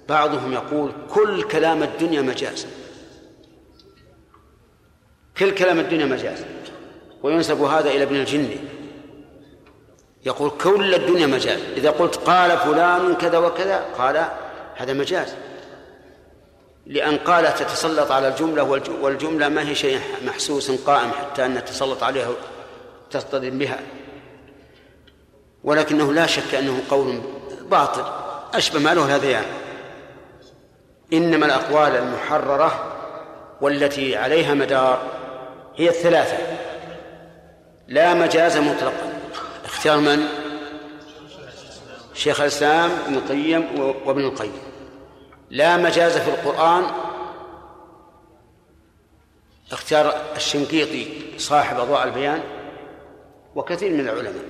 [SPEAKER 1] بعضهم يقول كل كلام الدنيا مجاز. كل كلام الدنيا مجاز. وينسب هذا إلى ابن الجني يقول كل الدنيا مجاز. إذا قلت قال فلان كذا وكذا قال هذا مجاز. لأن قال تتسلط على الجملة والجملة ما هي شيء محسوس قائم حتى أن نتسلط عليها تصطدم بها. ولكنه لا شك أنه قول باطل. أشبه ما له الهذيان إنما الأقوال المحررة والتي عليها مدار هي الثلاثة. لا مجاز مطلقا. اختيار من؟ شيخ الإسلام ابن القيم وابن القيم. لا مجاز في القرآن. اختار الشنقيطي صاحب أضواء البيان وكثير من العلماء.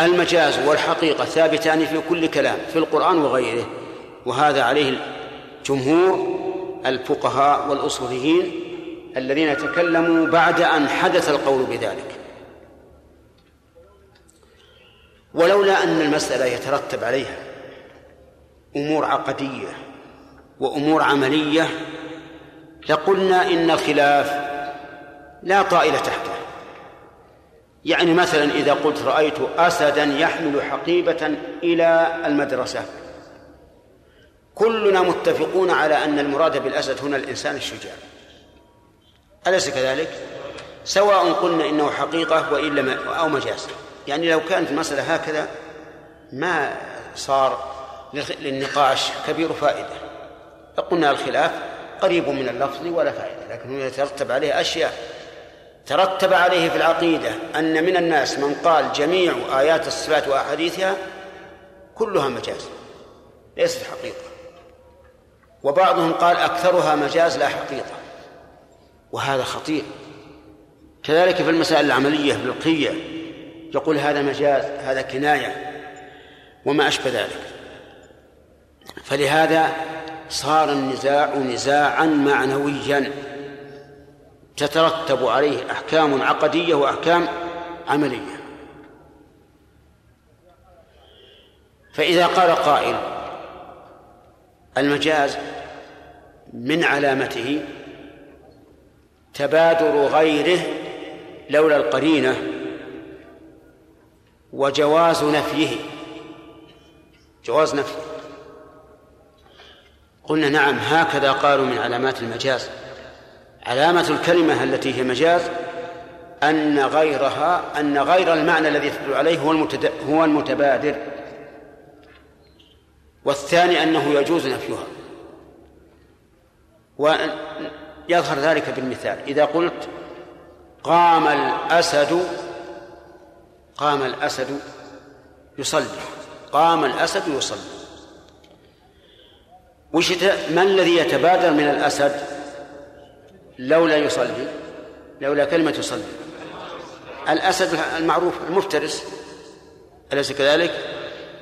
[SPEAKER 1] المجاز والحقيقة ثابتان في كل كلام في القرآن وغيره. وهذا عليه جمهور الفقهاء والأصوليين الذين تكلموا بعد أن حدث القول بذلك. ولولا أن المسألة يترتب عليها أمور عقدية وأمور عملية لقلنا إن الخلاف لا طائل تحته. يعني مثلا إذا قلت رأيت أسدا يحمل حقيبة إلى المدرسة كلنا متفقون على أن المراد بالأسد هنا الإنسان الشجاع. أليس كذلك؟ سواء قلنا إنه حقيقة وإلا أو مجاز. يعني لو كانت المسألة هكذا ما صار للنقاش كبير فائدة. فقلنا الخلاف قريب من اللفظ ولا فائدة لكن يترتب عليه أشياء. ترتب عليه في العقيدة أن من الناس من قال جميع آيات الصفات وأحاديثها كلها مجاز ليست حقيقة. وبعضهم قال أكثرها مجاز لا حقيقة. وهذا خطير. كذلك في المسائل العملية بالقية يقول هذا مجاز هذا كناية وما أشبه ذلك. فلهذا صار النزاع نزاعا معنويا. تترتب عليه أحكام عقدية وأحكام عملية. فإذا قال قائل المجاز من علامته تبادر غيره لولا القرينة وجواز نفيه. جواز نفيه قلنا نعم هكذا قالوا من علامات المجاز. علامة الكلمة التي هي مجاز أن غيرها أن غير المعنى الذي تدل عليه هو هو المتبادر. والثاني أنه يجوز نفيها. ويظهر ذلك بالمثال. إذا قلت قام الأسد قام الأسد يصلي. قام الأسد يصلي. وش ما الذي يتبادر من الأسد لولا يصلي؟ لولا كلمة يصلي. الأسد المعروف المفترس. أليس كذلك؟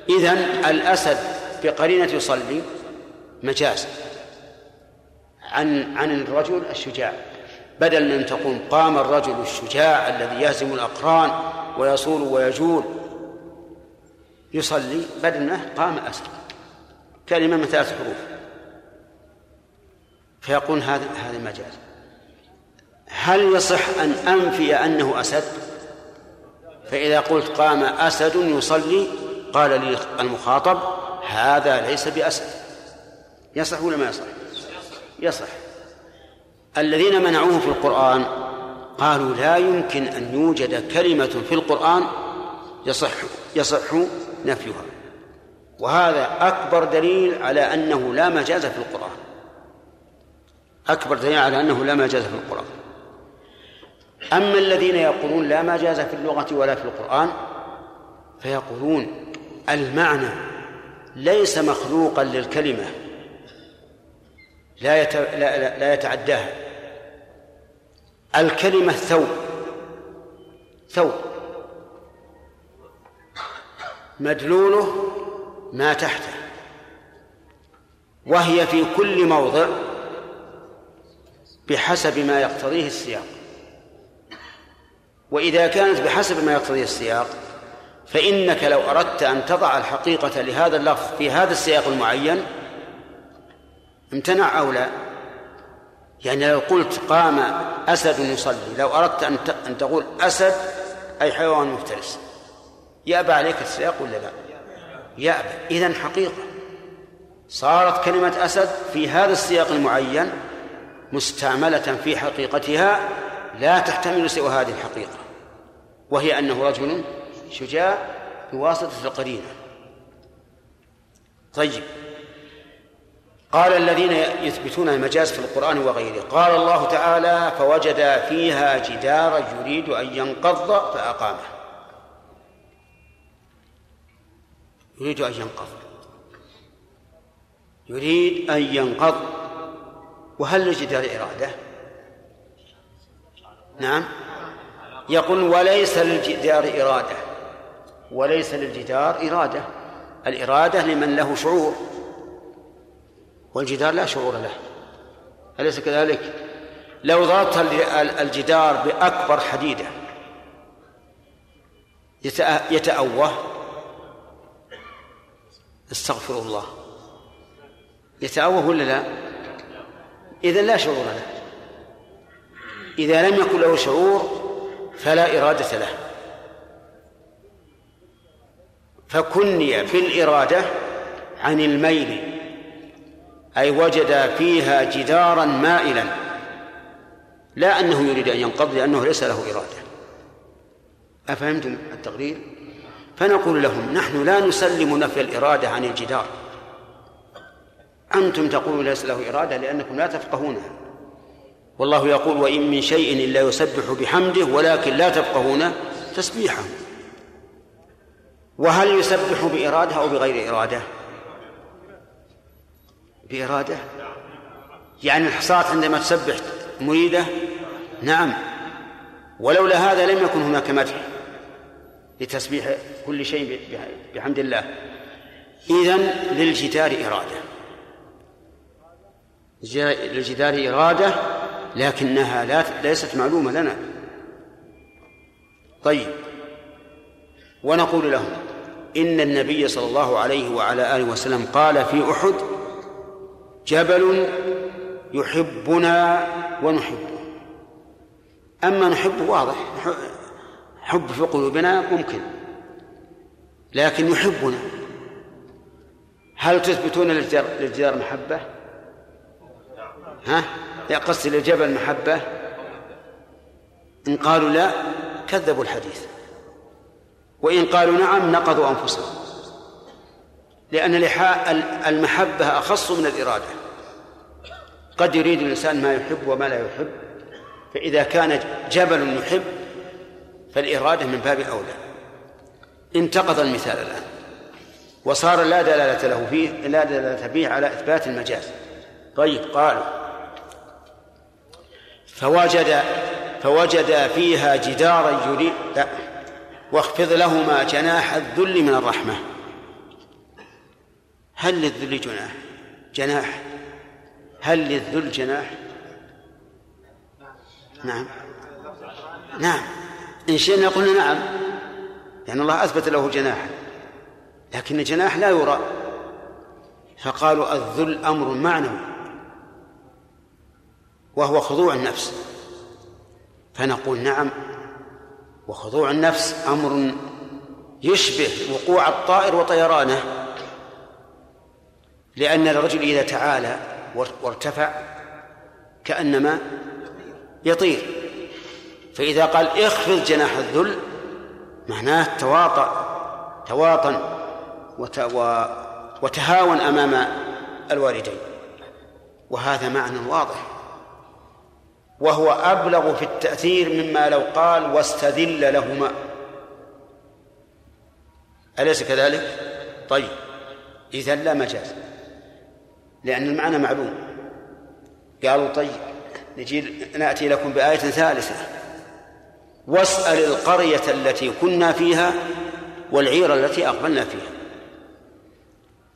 [SPEAKER 1] إذن الأسد بقرينة يصلي مجاز عن عن الرجل الشجاع بدل من تقول قام الرجل الشجاع الذي يهزم الأقران ويصول ويجول يصلي بدل منه قام أسد كلمة من ثلاث حروف. فيقول هذا هذا مجاز. هل يصح أن أنفي أنه أسد؟ فإذا قلت قام أسد يصلي قال لي المخاطب هذا ليس بأسد يصح ولا ما يصح؟ يصح. الذين منعوه في القرآن قالوا لا يمكن أن يوجد كلمة في القرآن يصح يصح نفيها. وهذا أكبر دليل على أنه لا مجاز في القرآن. أكبر دليل على أنه لا مجاز في القرآن. أما الذين يقولون لا مجاز في اللغة ولا في القرآن فيقولون المعنى ليس مخلوقا للكلمة. لا, يت... لا, لا, لا يتعداها. الكلمة ثوب. ثوب. مدلوله ما تحته. وهي في كل موضع بحسب ما يقتضيه السياق. وإذا كانت بحسب ما يقتضيه السياق فإنك لو أردت أن تضع الحقيقة لهذا اللفظ في هذا السياق المعين امتنع أو لا؟ يعني لو قلت قام أسد يصلي لو أردت أن أن تقول أسد أي حيوان مفترس يأبى عليك السياق ولا لا؟ يأبى. إذن حقيقة. صارت كلمة أسد في هذا السياق المعين مستعملة في حقيقتها لا تحتمل سوى هذه الحقيقة وهي أنه رجل شجاع بواسطة القرينة. طيب. قال الذين يثبتون المجاز في القرآن وغيره قال الله تعالى فوجد فيها جدارا يريد أن ينقض فأقامه. يريد أن ينقض. يريد أن ينقض. وهل للجدار إرادة؟ نعم. يقول وليس للجدار إرادة. وليس للجدار إرادة. الإرادة لمن له شعور والجدار لا شعور له. أليس كذلك؟ لو ضغطت الجدار بأكبر حديدة يتأوه. استغفر الله. يتأوه ولا لا؟ إذا لا شعور له. إذا لم يكن له شعور فلا إرادة له. فكني في الإرادة عن الميل أي وجد فيها جدارا مائلا لا أنه يريد أن ينقض لأنه ليس له إرادة. أفهمتم التقرير؟ فنقول لهم نحن لا نسلم نفي الإرادة عن الجدار. أنتم تقولون ليس له إرادة لأنكم لا تفقهونها والله يقول وإن من شيء إلا يسبح بحمده ولكن لا تفقهون تسبيحه. وهل يسبح بإرادة أو بغير إرادة؟ بإرادة؟ يعني الحصاة عندما تسبح مريدة؟ نعم. ولولا هذا لم يكن هناك مدح لتسبيح كل شيء بحمد الله. إذن للجدار إرادة. للجدار إرادة لكنها لا ليست معلومة لنا. طيب. ونقول لهم إن النبي صلى الله عليه وعلى آله وسلم قال في أحد جبل يحبنا ونحبه. أما نحبه واضح حب في قلوبنا ممكن لكن يحبنا. هل تثبتون للجدار محبة؟ ها؟ لا قصد للجبل محبة. إن قالوا لا كذبوا الحديث. وإن قالوا نعم نقضوا أنفسهم. لأن المحبة أخص من الإرادة. قد يريد الإنسان ما يحب وما لا يحب. فإذا كان جبل يحب فالإرادة من باب أولى. انتقض المثال الآن. وصار لا دلالة له فيه لا دلالة فيه على إثبات المجاز. طيب قالوا فوجد فوجد فيها جدارا يريد لا. واخفض لهما جناح الذل من الرحمة. هل للذل جناح؟ جناح. هل للذل جناح؟ نعم. نعم. إن شئنا قلنا نعم. لأن الله أثبت له جناحا لكن الجناح لا يرى. فقالوا الذل أمر معنوي. وهو خضوع النفس. فنقول نعم. وخضوع النفس أمر يشبه وقوع الطائر وطيرانه. لأن الرجل إذا تعالى وارتفع كأنما يطير. فإذا قال اخفض جناح الذل معناه تواطأ تواطن وتهاون أمام الوالدين. وهذا معنى واضح. وهو أبلغ في التأثير مما لو قال واستذل لهما. أليس كذلك؟ طيب إذا لا مجاز لأن المعنى معلوم. قالوا طيب نجي نأتي لكم بآية ثالثة. واسأل القرية التي كنا فيها والعير التي أقبلنا فيها.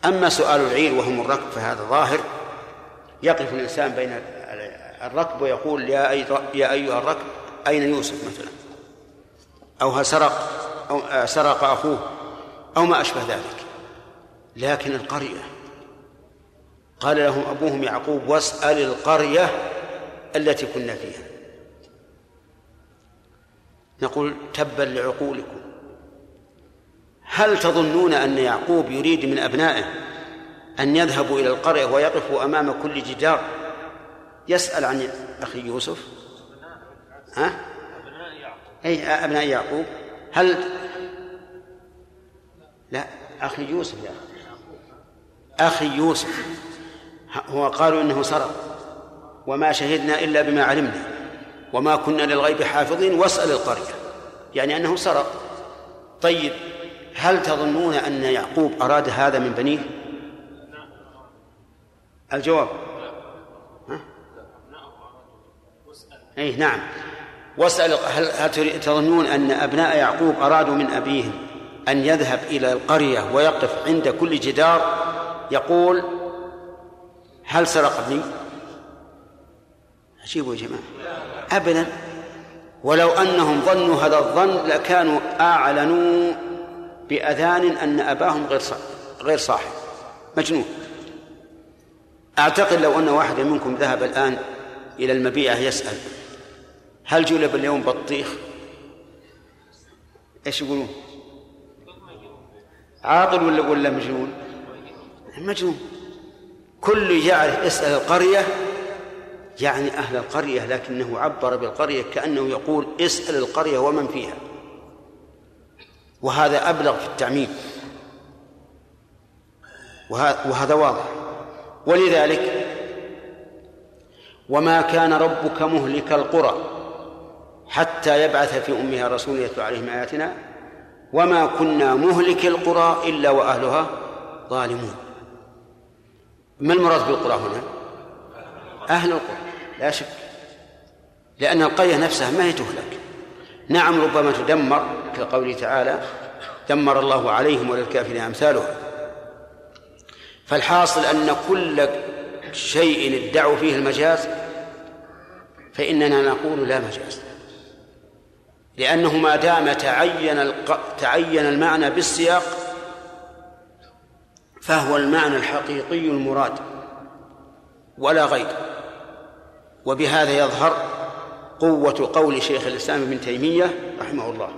[SPEAKER 1] أما سؤال العير وهم الركب فهذا ظاهر يقف الإنسان بين الركب ويقول يا يا أيها الركب أين يوسف مثلا؟ أو سرق أو سرق أخوه أو ما أشبه ذلك. لكن القرية قال لهم أبوهم يعقوب واسأل القرية التي كنا فيها. نقول تبا لعقولكم. هل تظنون أن يعقوب يريد من أبنائه أن يذهبوا إلى القرية ويقفوا أمام كل جدار؟ يسأل عن أخي يوسف؟ ها؟ أي أبناء يعقوب. هل لا أخي يوسف يا أخي. يوسف. هو قالوا إنه سرق. وما شهدنا إلا بما علمنا. وما كنا للغيب حافظين. واسأل القرية. يعني أنه سرق. طيب هل تظنون أن يعقوب أراد هذا من بنيه؟ الجواب. أي نعم. واسأل هل, هل تظنون أن أبناء يعقوب أرادوا من أبيهم أن يذهب إلى القرية ويقف عند كل جدار؟ يقول هل سرق ابني؟ عجيب يا جماعة. أبدا. ولو أنهم ظنوا هذا الظن لكانوا أعلنوا بأذان أن أباهم غير غير صاحب. مجنون. أعتقد لو أن واحدا منكم ذهب الآن إلى المبيعة يسأل. هل جلب اليوم بطيخ؟ إيش يقولون؟ عاقل ولا ولا مجنون؟ مجنون كل يعرف اسأل القرية يعني أهل القرية لكنه عبر بالقرية كأنه يقول اسأل القرية ومن فيها وهذا أبلغ في التعميم وهذا واضح ولذلك وما كان ربك مهلك القرى حتى يبعث في أمها رسول يتلو عليهم آياتنا وما كنا مهلك القرى إلا وأهلها ظالمون. ما المراد بالقرى هنا؟ أهل القرى لا شك. لأن القرية نفسها ما هي تهلك. نعم ربما تدمر كقوله تعالى دمر الله عليهم وللكافرين أمثالها فالحاصل أن كل شيء ادعوا فيه المجاز فإننا نقول لا مجاز. لأنه ما دام تعين الق... تعين المعنى بالسياق فهو المعنى الحقيقي المراد ولا غير. وبهذا يظهر قوة قول شيخ الإسلام ابن تيمية رحمه الله.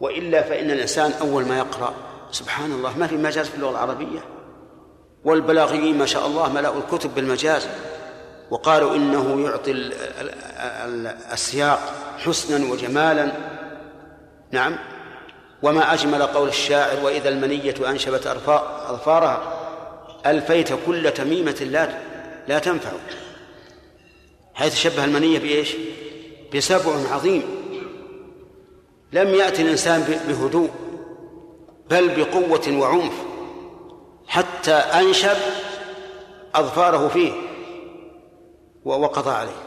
[SPEAKER 1] وإلا فإن الإنسان أول ما يقرأ سبحان الله ما في مجاز في اللغة العربية. والبلاغيين ما شاء الله ملأوا الكتب بالمجاز. وقالوا إنه يعطي السياق حسنا وجمالا. نعم. وما أجمل قول الشاعر وإذا المنية أنشبت أظفارها ألفيت كل تميمة لا لا تنفع. حيث شبه المنية بإيش؟ بسبع عظيم. لم يأتي الإنسان بهدوء بل بقوة وعنف حتى أنشب أظفاره فيه. وقضى عليه.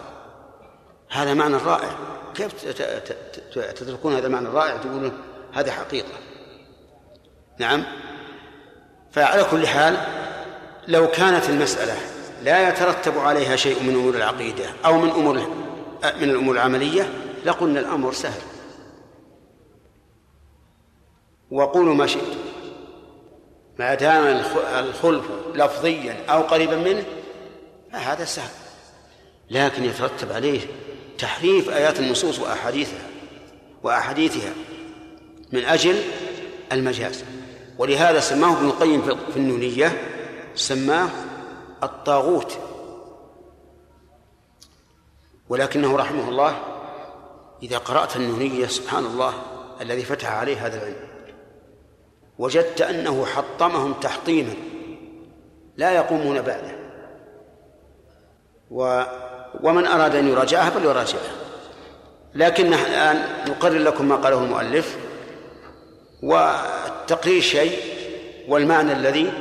[SPEAKER 1] هذا معنى رائع. كيف تتركون هذا المعنى الرائع تقولون هذا حقيقة. نعم. فعلى كل حال لو كانت المسألة لا يترتب عليها شيء من أمور العقيدة أو من أمور من الأمور العملية لقلنا الأمر سهل. وقولوا ما شئتم. ما دام الخلف لفظيا أو قريبا منه فهذا سهل. لكن يترتب عليه تحريف آيات النصوص وأحاديثها وأحاديثها من أجل المجاز. ولهذا سماه ابن القيم في النونية سماه الطاغوت. ولكنه رحمه الله إذا قرأت النونية سبحان الله الذي فتح عليه هذا العلم وجدت أنه حطمهم تحطيما لا يقومون بعده. و ومن أراد أن يراجعها فليراجعها. لكن الآن نقرر لكم ما قاله المؤلف والتقرير شيء والمعنى الذي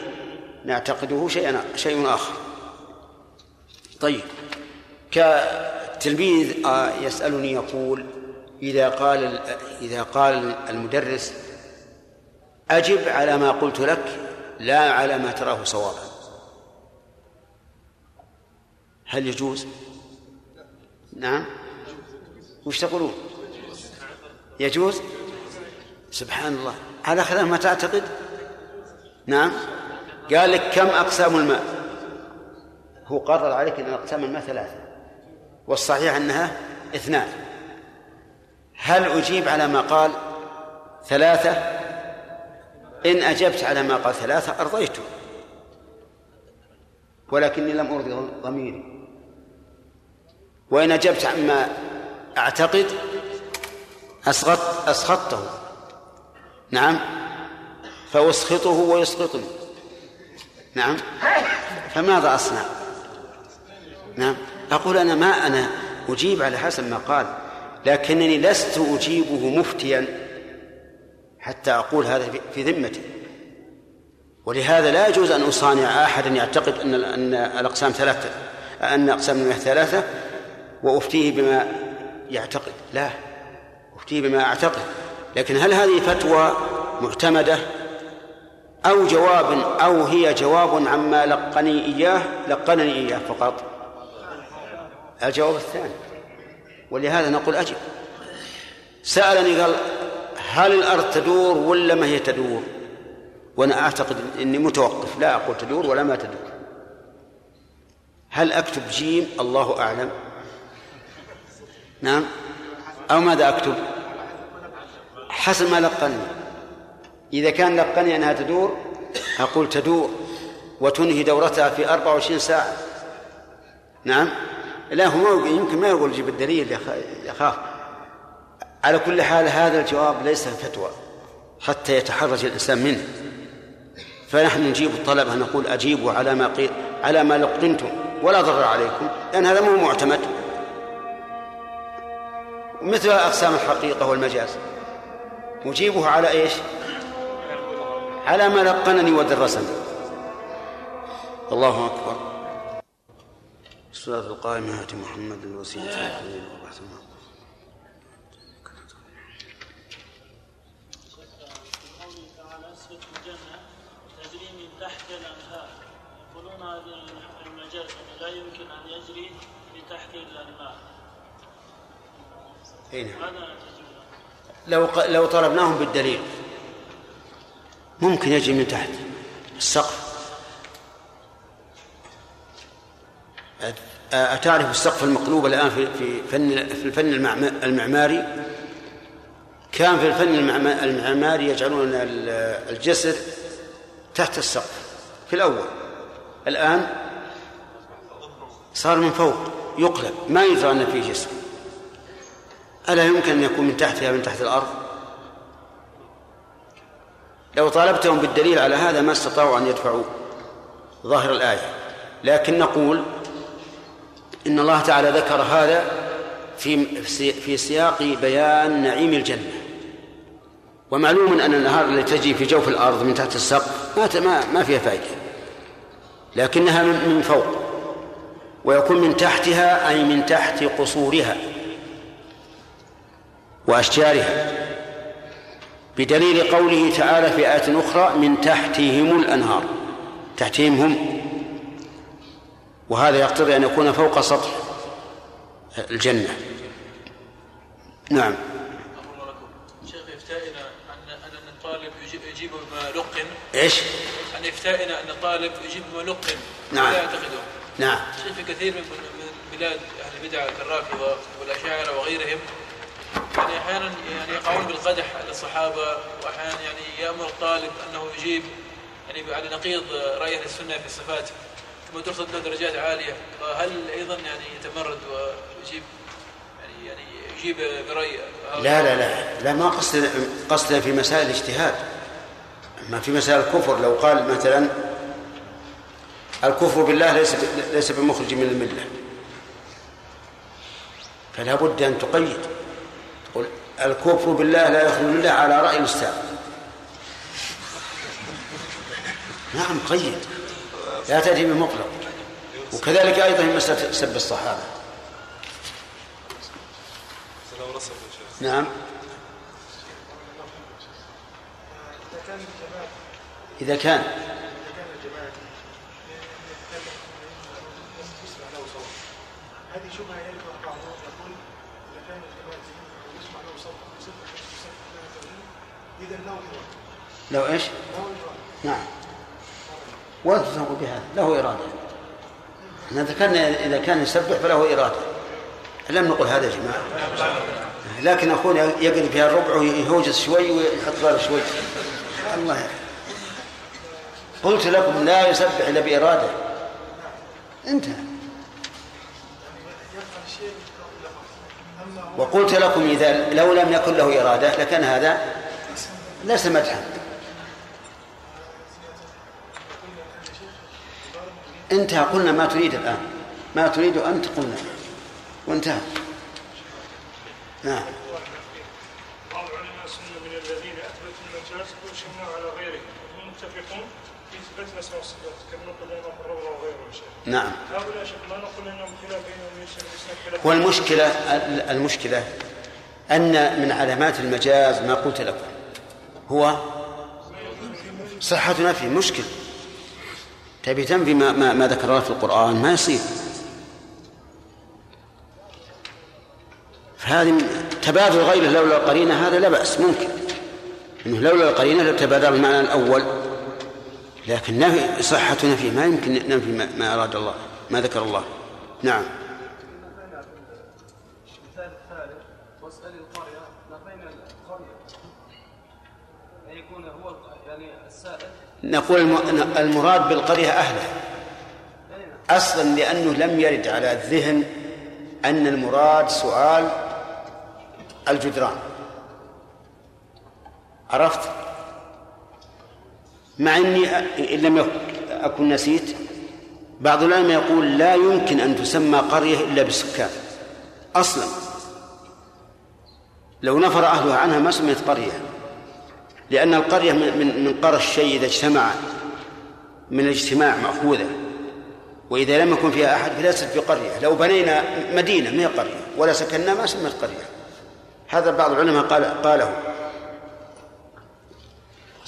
[SPEAKER 1] نعتقده شيء شيء آخر. طيب كتلميذ آه، يسألني يقول إذا قال إذا قال المدرس أجب على ما قلت لك لا على ما تراه صوابا. هل يجوز؟ نعم وش تقولون؟ يجوز؟ سبحان الله على خلاف ما تعتقد؟ نعم قال لك كم أقسام الماء؟ هو قرر عليك أن أقسام الماء ثلاثة والصحيح أنها اثنان هل أجيب على ما قال ثلاثة إن أجبت على ما قال ثلاثة أرضيته ولكني لم أرضي ضميري وإن أجبت عما أعتقد أسقط أسخطته نعم. فأسخطه ويسقطني. نعم. فماذا أصنع؟ نعم. أقول أنا ما أنا أجيب على حسب ما قال لكنني لست أجيبه مفتيا حتى أقول هذا في ذمتي. ولهذا لا يجوز أن أصانع أحدا يعتقد أن أن الأقسام ثلاثة أن أقسام المياه ثلاثة وأفتيه بما يعتقد. لا أفتي بما أعتقد. لكن هل هذه فتوى معتمدة أو جواب أو هي جواب عما لقني إياه؟ لقنني إياه فقط. الجواب الثاني. ولهذا نقول أجب. سألني قال هل الأرض تدور ولا ما هي تدور؟ وأنا أعتقد أني متوقف. لا أقول تدور ولا ما تدور. هل أكتب جيم؟ الله أعلم. نعم. أو ماذا أكتب؟ حسب ما لقني. إذا كان لقني أنها تدور أقول تدور وتنهي دورتها في 24 ساعة. نعم. لا هو يمكن ما يقول جيب الدليل يخاف على كل حال هذا الجواب ليس فتوى حتى يتحرج الإنسان منه. فنحن نجيب الطلبة نقول أجيبوا على ما قيل على ما لقنتم. ولا ضرر عليكم لأن هذا مو معتمد. مثل أقسام الحقيقة والمجاز. أجيبه على إيش؟ على ما لقنني ودرسني. الله أكبر. الصلاة القائمة محمد الوسيلة
[SPEAKER 8] تجري من تحت الأنهار يقولون هذا المجاز لا يمكن أن يجري من تحت الأنهار
[SPEAKER 1] أي نعم. لو لو طلبناهم بالدليل. ممكن يجري من تحت. السقف. أتعرف السقف المقلوب الآن في في فن في الفن المعم- المعماري؟ كان في الفن المعم- المعماري يجعلون ال- الجسر تحت السقف. في الأول. الآن صار من فوق. يقلب. ما يدرى أن فيه جسر. ألا يمكن أن يكون من تحتها من تحت الأرض؟ لو طالبتهم بالدليل على هذا ما استطاعوا أن يدفعوا ظاهر الآية. لكن نقول إن الله تعالى ذكر هذا في في سياق بيان نعيم الجنة. ومعلوم أن الأنهار التي تجري في جوف الأرض من تحت السقف ما ما ما فيها فائدة. لكنها من فوق. ويكون من تحتها أي من تحت قصورها. وأشجارها. بدليل قوله تعالى في آية أخرى من تحتهم الأنهار. تحتهم. هم وهذا يقتضي أن يكون فوق سطح الجنة. نعم.
[SPEAKER 8] شيخ يفتائنا أن أن الطالب يجيب, بما لقن
[SPEAKER 1] إيش؟
[SPEAKER 8] أن يفتائنا أن الطالب يجيب بما لقن
[SPEAKER 1] نعم.
[SPEAKER 8] لا يعتقده.
[SPEAKER 1] نعم.
[SPEAKER 8] شيخ في كثير من من بلاد أهل البدع كالرافضة والأشاعرة وغيرهم يعني أحيانا يعني يقعون بالقدح على الصحابة وأحيانا يعني يأمر الطالب أنه يجيب يعني على نقيض رأي أهل السنة في الصفات ثم ترصد له درجات عالية. فهل أيضا يعني يتمرد ويجيب يعني يعني يجيب برأي
[SPEAKER 1] لا لا لا لا ما قصد قصد في مسائل الاجتهاد ما في مسائل الكفر لو قال مثلا الكفر بالله ليس ليس بمخرج من الملة فلا بد أن تقيد. الكفر بالله لا من الله على رأي الأستاذ. نعم قيد. لا تأتي بمطلق وكذلك أيضا في مسألة سب
[SPEAKER 3] شيخ
[SPEAKER 1] نعم. إذا كان.
[SPEAKER 9] هذه شبهة يرفع بعضهم يقول إذا كان الجماعة يسمع له اراده
[SPEAKER 1] لو
[SPEAKER 9] اراده
[SPEAKER 1] نعم. ولا تقول بهذا له إرادة. إحنا ذكرنا إذا كان يسبح فله إرادة. لم نقل هذا يا جماعة. لكن أخونا يقلب فيها الربع ويهوجس شوي ويحط ظهره شوي. الله يعلم. قلت لكم لا يسبح إلا بإرادة. انتهى. وقلت لكم إذا لو لم يكن له إرادة لكان هذا ليس مدحا. انتهى قلنا ما تريد الآن. ما تريد أنت قلنا. وانتهى. نعم.
[SPEAKER 2] بعض العلماء
[SPEAKER 10] والسنة من الذين أثبتوا المجاز ويشنوا على غيره هم متفقون في إثبات الأسماء والصفات كما وغيره شيخ
[SPEAKER 1] نعم. هو المشكلة المشكلة أن من علامات المجاز ما قلت لكم. هو صحة نفي مشكل تبي تنفي ما, ما, ما ذكر الله في القرآن؟ ما يصير. فهذه تبادل غيره لولا القرينة هذا لا بأس ممكن. إنه لولا القرينة لتبادل المعنى الأول. لكن نفي صحة نفي ما يمكن ننفي ما, ما أراد الله ما ذكر الله. نعم.
[SPEAKER 6] يعني السائل.
[SPEAKER 1] نقول الم- المراد بالقرية أهلها أصلا لأنه لم يرد على الذهن أن المراد سؤال الجدران. عرفت؟ مع أني إن لم أكن نسيت. بعض العلماء يقول لا يمكن أن تسمى قرية إلا بالسكان أصلا. لو نفر أهلها عنها ما سميت قرية. لأن القرية من من من قرى الشيء إذا اجتمع من الاجتماع مأخوذة. وإذا لم يكن فيها أحد فليست بقرية لو بنينا مدينة ما هي قرية. ولا سكننا ما سميت قرية. هذا بعض العلماء قال قاله.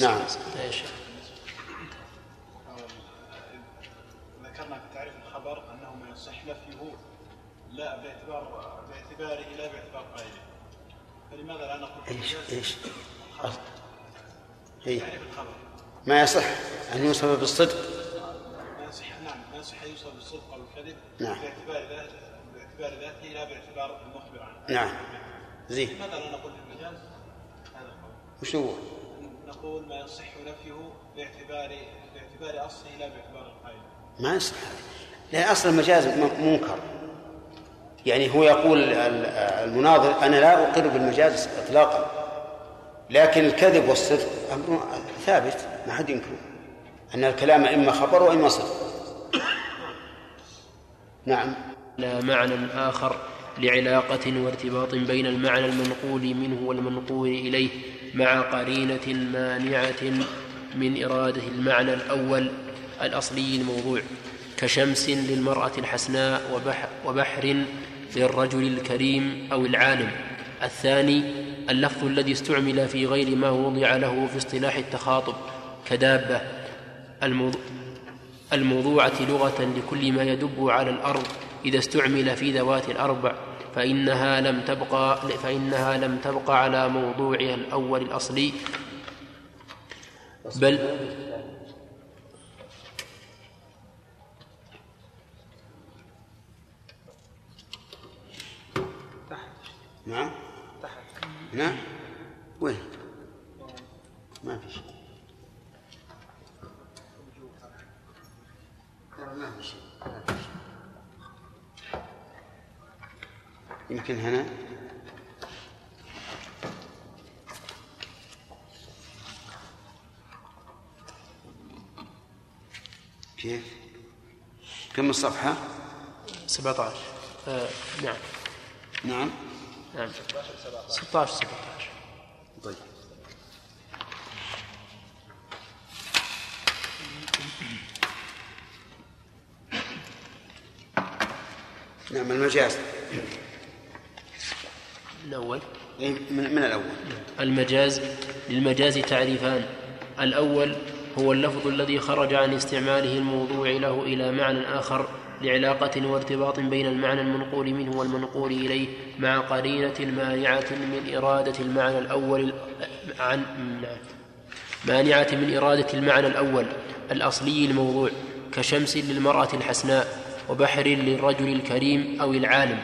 [SPEAKER 1] نعم.
[SPEAKER 11] باعتباره لا باعتبار قائله فلماذا لا نقول
[SPEAKER 1] إيش
[SPEAKER 11] المجاز
[SPEAKER 1] إيش؟ إيه.
[SPEAKER 11] تعريف الخبر
[SPEAKER 1] ما يصح أن يوصف بالصدق.
[SPEAKER 11] ما يصح نعم ما يصح أن يوصف بالصدق أو الكذب
[SPEAKER 1] نعم.
[SPEAKER 11] باعتبار ذاته باعتبار ذاته لا باعتبار المخبر عنه.
[SPEAKER 1] نعم. زين.
[SPEAKER 11] لماذا لا نقول في المجاز هذا القول.
[SPEAKER 1] وش هو؟
[SPEAKER 11] نقول ما يصح نفيه باعتبار باعتبار أصله لا باعتبار القائل.
[SPEAKER 1] ما يصح. لأن أصل المجاز م- منكر. يعني هو يقول ال- المناظر أنا لا أقر بالمجاز إطلاقا لكن الكذب والصدق أمر ثابت ما حد ينكره أن الكلام إما خبر وإما صدق. نعم.
[SPEAKER 7] لا معنى آخر لعلاقة وارتباط بين المعنى المنقول منه والمنقول إليه مع قرينة مانعة من إرادة المعنى الأول الأصلي الموضوع. كشمس للمرأة الحسناء وبحر, للرجل الكريم أو العالم. الثاني اللفظ الذي استعمل في غير ما وضع له في اصطلاح التخاطب كدابة. الموضوع الموضوعة لغة لكل ما يدب على الأرض إذا استعمل في ذوات الأربع فإنها لم تبقى فإنها لم تبقى على موضوعها الأول الأصلي. بل
[SPEAKER 1] نعم؟ نعم؟ وين؟ ما في شيء. ترى ما في شيء. ما في شيء. يمكن هنا؟ كيف؟ كم الصفحة؟
[SPEAKER 7] 17 آه نعم.
[SPEAKER 1] نعم.
[SPEAKER 7] نعم 16 17
[SPEAKER 1] طيب. نعم المجاز
[SPEAKER 7] الأول.
[SPEAKER 1] إيه، من, من الأول.
[SPEAKER 7] المجاز للمجاز تعريفان. الأول هو اللفظ الذي خرج عن استعماله الموضوع له إلى معنى آخر. لعلاقة وارتباط بين المعنى المنقول منه والمنقول إليه مع قرينة مانعة من إرادة المعنى الأول عن نعم. مانعة من إرادة المعنى الأول الأصلي الموضوع كشمس للمرأة الحسناء وبحر للرجل الكريم أو العالم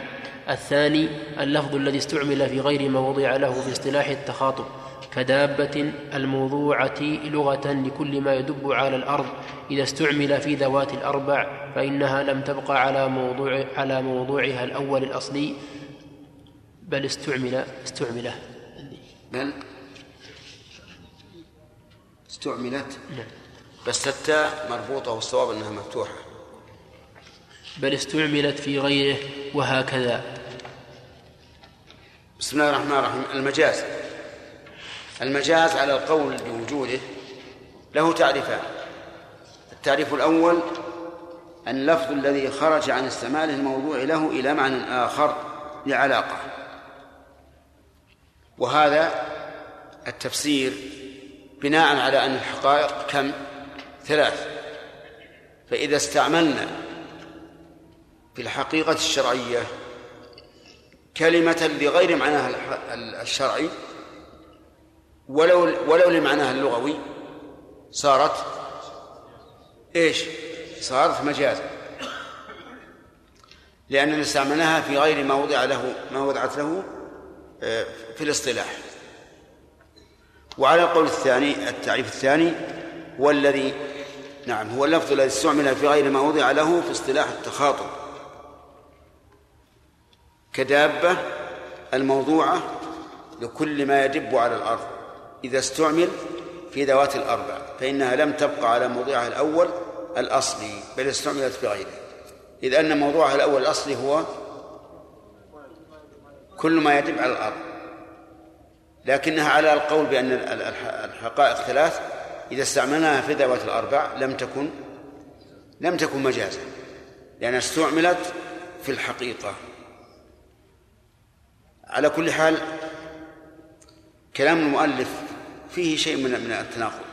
[SPEAKER 7] الثاني اللفظ الذي استعمل في غير ما وضع له في اصطلاح التخاطب كدابة الموضوعة لغة لكل ما يدب على الأرض. إذا استعمل في ذوات الأربع فإنها لم تبقى على موضوع على موضوعها الأول الأصلي بل استعمل استعمله.
[SPEAKER 1] بل استعملت.
[SPEAKER 7] نعم.
[SPEAKER 1] بس التاء مربوطة والصواب أنها مفتوحة.
[SPEAKER 7] بل استعملت في غيره وهكذا.
[SPEAKER 1] بسم الله الرحمن الرحيم. المجاز. المجاز على القول بوجوده له تعريفان. التعريف الأول اللفظ الذي خرج عن استعماله الموضوع له إلى معنى آخر لعلاقة. وهذا التفسير بناء على أن الحقائق كم؟ ثلاث. فإذا استعملنا في الحقيقة الشرعية كلمة لغير معناها الشرعي ولو ولو لمعناها اللغوي صارت إيش؟ صارت مجازا لأننا استعملناها في غير ما وضع له ما وضعت له آه، في الاصطلاح. وعلى القول الثاني التعريف الثاني هو الذي نعم هو اللفظ الذي استعمل في غير ما وضع له في اصطلاح التخاطب. كدابة الموضوعة لكل ما يدب على الأرض. إذا استعمل في ذوات الأربع فإنها لم تبقى على موضعها الأول الأصلي بل استعملت في غيره. إذ أن موضوعها الأول الأصلي هو كل ما يدب على الأرض. لكنها على القول بأن الحقائق ثلاث إذا استعملناها في ذوات الأربع لم تكن لم تكن مجازا لأنها استعملت في الحقيقة. على كل حال كلام المؤلف فيه شيء من من التناقض.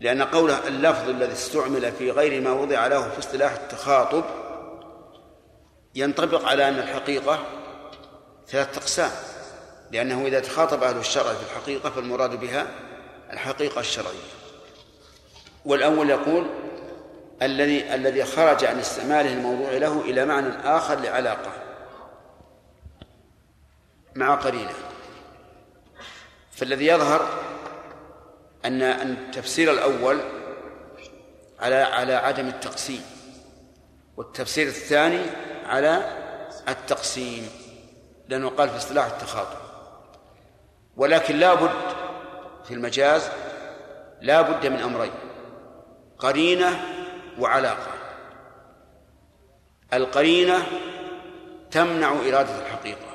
[SPEAKER 1] لأن قوله اللفظ الذي استعمل في غير ما وضع له في اصطلاح التخاطب ينطبق على أن الحقيقة ثلاثة أقسام. لأنه إذا تخاطب أهل الشرع في الحقيقة فالمراد بها الحقيقة الشرعية. والأول يقول الذي الذي خرج عن استعماله الموضوع له إلى معنى آخر لعلاقة مع قرينة. فالذي يظهر أن التفسير الأول على على عدم التقسيم والتفسير الثاني على التقسيم لأنه قال في اصطلاح التخاطب. ولكن لا بد في المجاز لا بد من أمرين قرينة وعلاقة. القرينة تمنع إرادة الحقيقة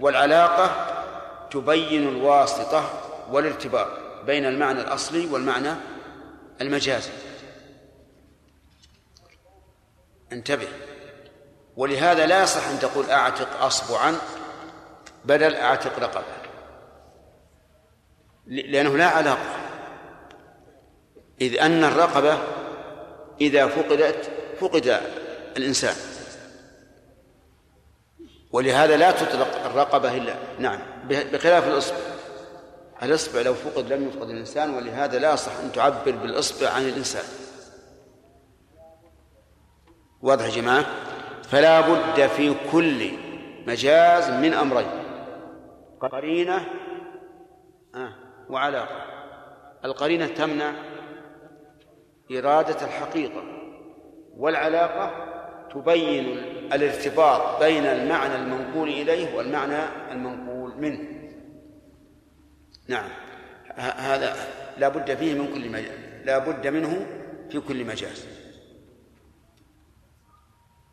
[SPEAKER 1] والعلاقة تبين الواسطة والارتباط. بين المعنى الأصلي والمعنى المجازي. انتبه. ولهذا لا يصح أن تقول أعتق أصبعا بدل أعتق رقبة لأنه لا علاقة. إذ أن الرقبة إذا فقدت فقد الإنسان. ولهذا لا تطلق الرقبة إلا نعم بخلاف الإصبع. الإصبع لو فقد لم يفقد الإنسان ولهذا لا يصح أن تعبر بالإصبع عن الإنسان. واضح يا جماعة؟ فلا بد في كل مجاز من أمرين قرينة آه وعلاقة. القرينة تمنع إرادة الحقيقة والعلاقة تبين الارتباط بين المعنى المنقول إليه والمعنى المنقول منه. نعم. هذا لا بد فيه من كل مجاز لا بد منه في كل مجاز.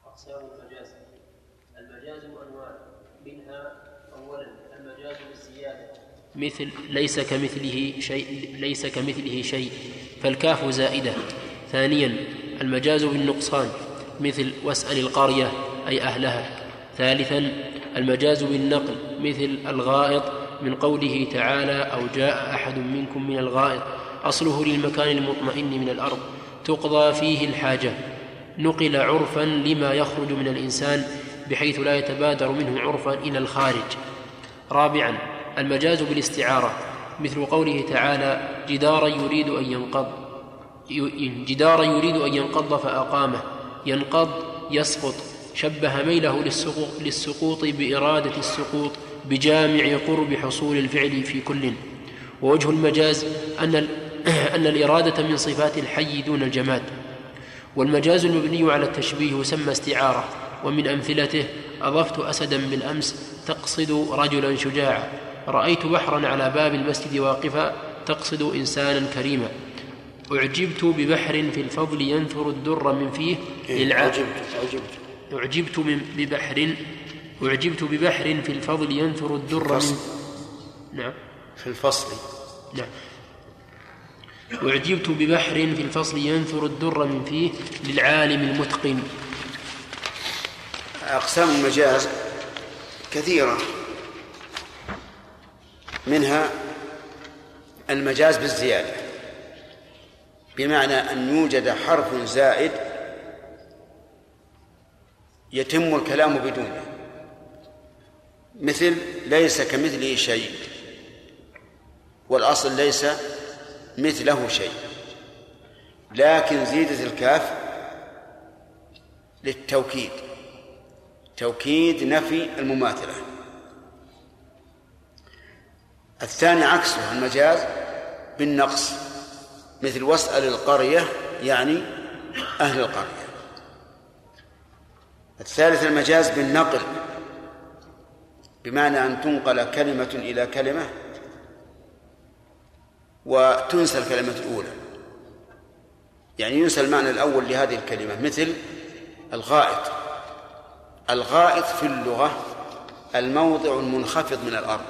[SPEAKER 7] أقسام المجاز. المجاز أنواع. منها أولا المجاز بالزيادة. مثل ليس كمثله شيء ليس كمثله شيء فالكاف زائدة. ثانيا المجاز بالنقصان. مثل واسأل القرية أي أهلها. ثالثا المجاز بالنقل. مثل الغائط من قوله تعالى أو جاء أحد منكم من الغائط أصله للمكان المطمئن من الأرض تقضى فيه الحاجة نقل عرفا لما يخرج من الإنسان بحيث لا يتبادر منه عرفا إلى الخارج. رابعا المجاز بالاستعارة مثل قوله تعالى جدارا يريد أن ينقض جدارا يريد أن ينقض فأقامه ينقض يسقط شبه ميله للسقوط, بإرادة السقوط بجامع قرب حصول الفعل في كل. ووجه المجاز أن, أن الإرادة من صفات الحي دون الجماد. والمجاز المبني على التشبيه يسمى استعارة. ومن أمثلته أضفت أسدا بالأمس تقصد رجلا شجاعا. رأيت بحرا على باب المسجد واقفا تقصد إنسانا كريما. أعجبت ببحر في الفضل ينثر الدر من فيه للعاب أعجبت أعجبت من ببحر أعجبت ببحر في الفضل ينثر الدر من نعم.
[SPEAKER 1] في الفصل.
[SPEAKER 7] نعم. أعجبت ببحر في الفصل ينثر الدر من فيه للعالم المتقن.
[SPEAKER 1] أقسام المجاز كثيرة. منها المجاز بالزيادة. بمعنى أن يوجد حرف زائد يتم الكلام بدونه. مثل ليس كمثله شيء والأصل ليس مثله شيء. لكن زيدت الكاف للتوكيد توكيد نفي المماثلة. الثاني عكسه المجاز بالنقص مثل واسأل القرية يعني أهل القرية. الثالث المجاز بالنقل بمعنى أن تنقل كلمة إلى كلمة وتنسى الكلمة الأولى. يعني ينسى المعنى الأول لهذه الكلمة مثل الغائط. الغائط في اللغة الموضع المنخفض من الأرض.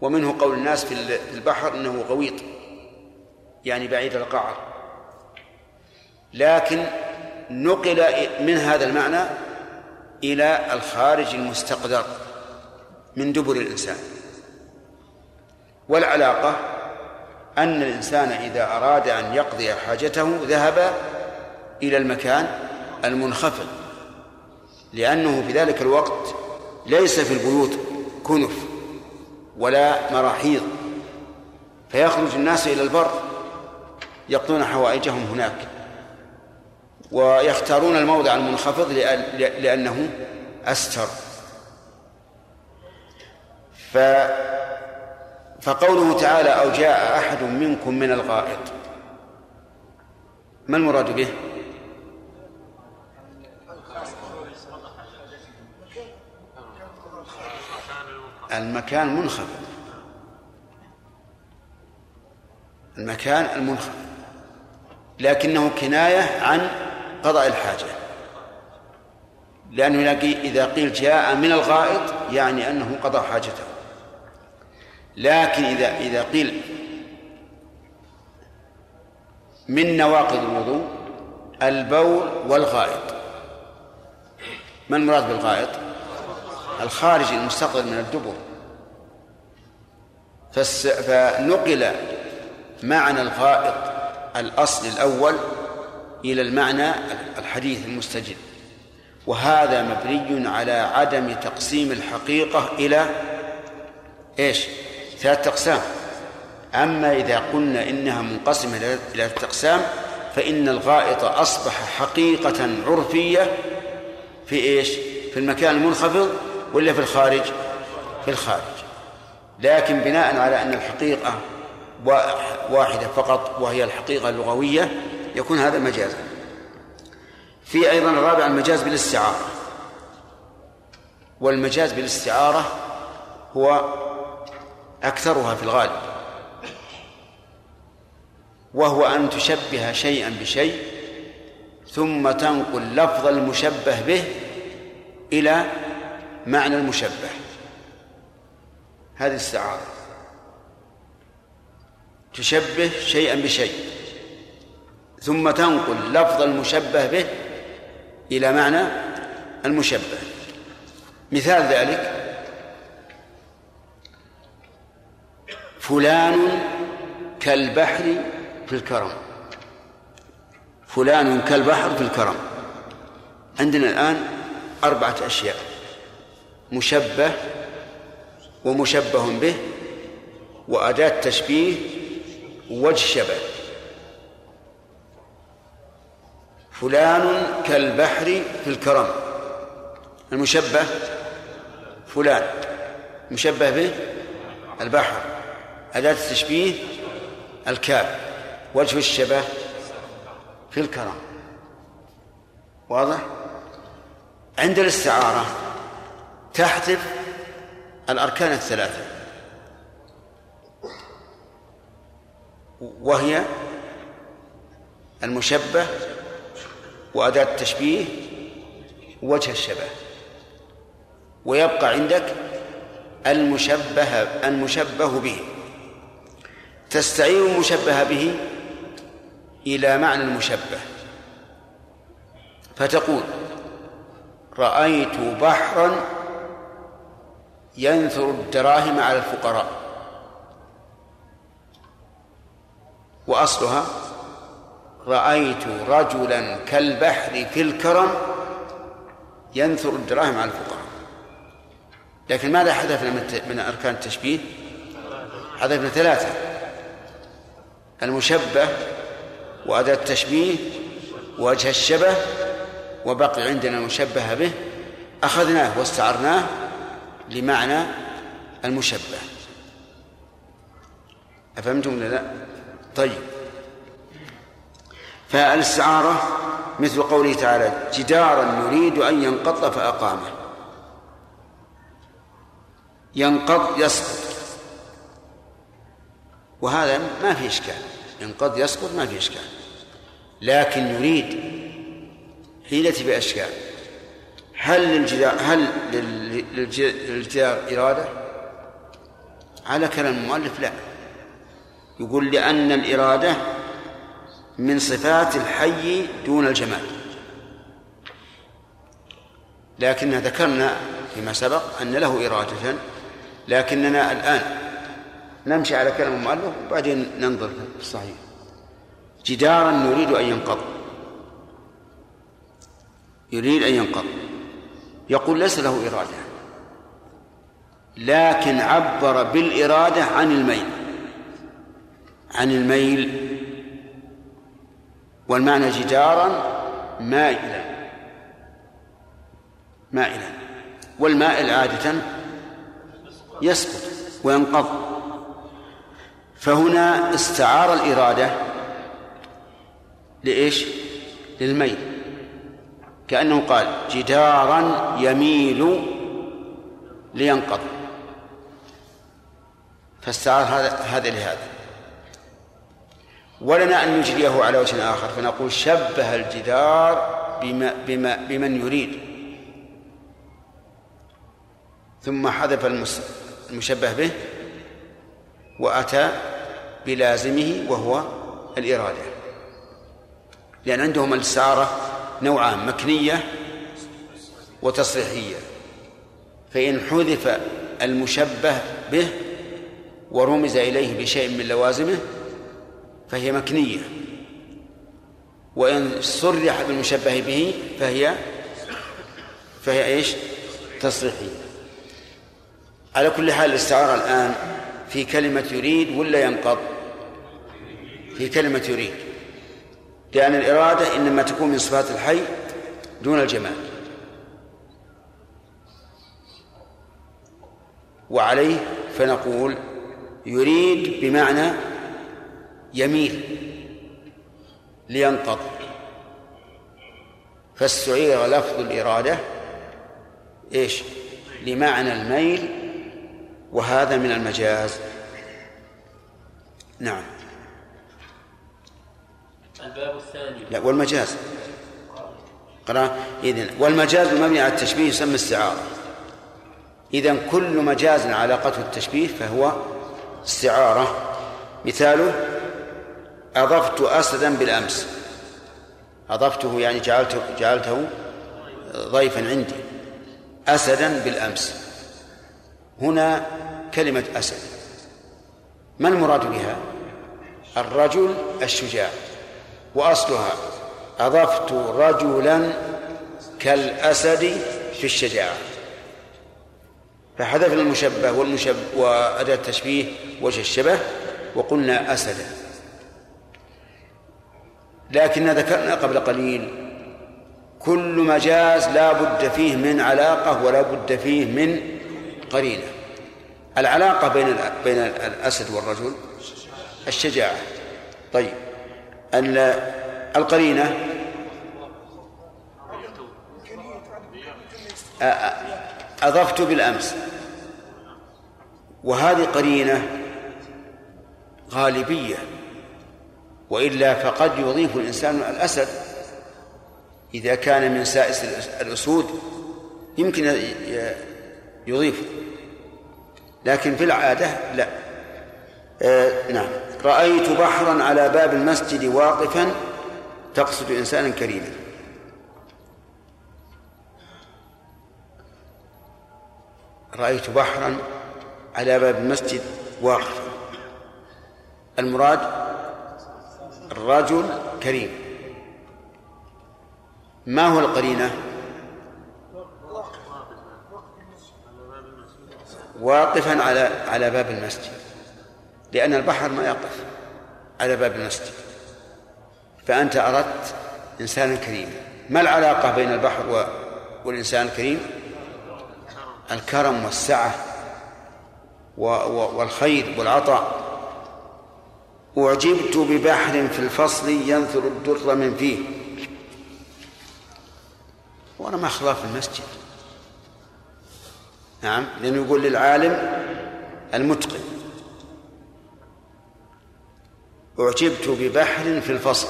[SPEAKER 1] ومنه قول الناس في البحر إنه غويط يعني بعيد القعر. لكن نقل من هذا المعنى إلى الخارج المستقدر من دبر الإنسان. والعلاقة أن الإنسان إذا أراد أن يقضي حاجته ذهب إلى المكان المنخفض لأنه في ذلك الوقت ليس في البيوت كنف ولا مراحيض فيخرج الناس إلى البر يقضون حوائجهم هناك. ويختارون الموضع المنخفض لأنه أستر. ف فقوله تعالى أو جاء أحد منكم من الغائط. ما المراد به؟ المكان منخفض المكان المنخفض. لكنه كناية عن قضاء الحاجة. لأنه إذا قيل جاء من الغائط يعني أنه قضى حاجته. لكن إذا إذا قيل من نواقض الوضوء البول والغائط. ما المراد بالغائط؟ الخارج المستقبل من الدبر. فنقل معنى الغائط الأصل الأول إلى المعنى الحديث المستجد. وهذا مبني على عدم تقسيم الحقيقة إلى إيش؟ ثلاثة أقسام. أما إذا قلنا إنها منقسمة إلى ثلاثة أقسام فإن الغائط أصبح حقيقة عرفية في إيش؟ في المكان المنخفض ولا في الخارج؟ في الخارج. لكن بناء على أن الحقيقة واحدة فقط وهي الحقيقة اللغوية يكون هذا مجازا. في أيضا الرابع المجاز بالاستعارة. والمجاز بالاستعارة هو أكثرها في الغالب. وهو أن تشبه شيئا بشيء ثم تنقل لفظ المشبه به إلى معنى المشبه. هذه استعارة تشبه شيئا بشيء. ثم تنقل لفظ المشبه به إلى معنى المشبه. مثال ذلك فلان كالبحر في الكرم. فلان كالبحر في الكرم. عندنا الآن أربعة أشياء مشبه ومشبه به وأداة تشبيه ووجه شبه. فلان كالبحر في الكرم. المشبه فلان. مشبه به البحر. أداة التشبيه الكاف. وجه الشبه في الكرم. واضح؟ عند الاستعارة تحذف الأركان الثلاثة. وهي المشبه وأداة التشبيه ووجه الشبه. ويبقى عندك المشبه المشبه به. تستعير المشبه به إلى معنى المشبه. فتقول رأيت بحرا ينثر الدراهم على الفقراء. وأصلها رأيت رجلا كالبحر في الكرم ينثر الدراهم على الفقراء. لكن ماذا حذفنا من أركان التشبيه؟ حذفنا ثلاثة المشبه وأداة التشبيه ووجه الشبه وبقي عندنا المشبه به. أخذناه واستعرناه لمعنى المشبه. أفهمتم ولا لا؟ طيب. فالاستعارة مثل قوله تعالى جدارا يريد أن ينقض فأقامه. ينقض يسقط. وهذا ما في إشكال. ينقض يسقط ما في إشكال. لكن يريد حيلة بأشكال. هل للجدار هل للجدار إرادة؟ على كلام المؤلف لا. يقول لأن الإرادة من صفات الحي دون الجمال لكن ذكرنا فيما سبق أن له إرادة لكننا الآن نمشي على كلام المؤلف وبعدين ننظر في الصحيح. جدارا نريد أن ينقض. يريد أن ينقض. يقول ليس له إرادة لكن عبر بالإرادة عن الميل. عن الميل والمعنى جدارا مائلا. مائلا. والمائل عادة يسقط وينقض. فهنا استعار الإرادة لإيش؟ للميل. كأنه قال جدارا يميل لينقض. فاستعار هذا هذا لهذا. ولنا أن نجريه على وجه آخر. فنقول شبه الجدار بما بما بمن يريد. ثم حذف المشبه به وأتى بلازمه وهو الإرادة. لأن عندهم الاستعارة نوعان مكنية وتصريحية. فإن حذف المشبه به ورمز إليه بشيء من لوازمه فهي مكنية وإن صرح بالمشبه به فهي فهي إيش؟ تصريحية على كل حال الاستعارة الآن في كلمة يريد ولا ينقض؟ في كلمة يريد لأن الإرادة إنما تكون من صفات الحي دون الجمال وعليه فنقول يريد بمعنى يميل لينقض فاستعير لفظ الإرادة إيش؟ لمعنى الميل وهذا من المجاز. نعم.
[SPEAKER 7] الباب الثاني.
[SPEAKER 1] لا والمجاز. قرأ. إذن والمجاز المبني على التشبيه يسمى استعارة إذن كل مجاز علاقته التشبيه فهو استعارة. مثاله أضفت أسدا بالأمس. أضفته يعني جعلته جعلته ضيفا عندي. أسدا بالأمس. هنا كلمة أسد. ما المراد بها؟ الرجل الشجاع. وأصلها أضفت رجلا كالأسد في الشجاعة فحذفنا المشبه والمشبه وأداة التشبيه وجه الشبه وقلنا أسدا. لكن ذكرنا قبل قليل كل مجاز لا بد فيه من علاقة ولا بد فيه من قرينة. العلاقة بين بين الأسد والرجل الشجاعة. طيب القرينة أضفت بالأمس. وهذه قرينة غالبية. وإلا فقد يضيف الإنسان الأسد. إذا كان من سائس الأسود يمكن يضيف لكن في العادة لا. آه نعم. رأيت بحرا على باب المسجد واقفا تقصد إنسانا كريما. رأيت بحرا على باب المسجد واقفا. المراد الرجل كريم. ما هو القرينة؟ واقفا على على باب المسجد. لأن البحر ما يقف على باب المسجد. فأنت أردت إنسانا كريما. ما العلاقة بين البحر والإنسان الكريم الكرم والسعة والخير والعطاء. أعجبت ببحر في الفصل ينثر الدر من فيه. وأنا ما خلاف المسجد. نعم لأنه يقول للعالم المتقن. أعجبت ببحر في الفصل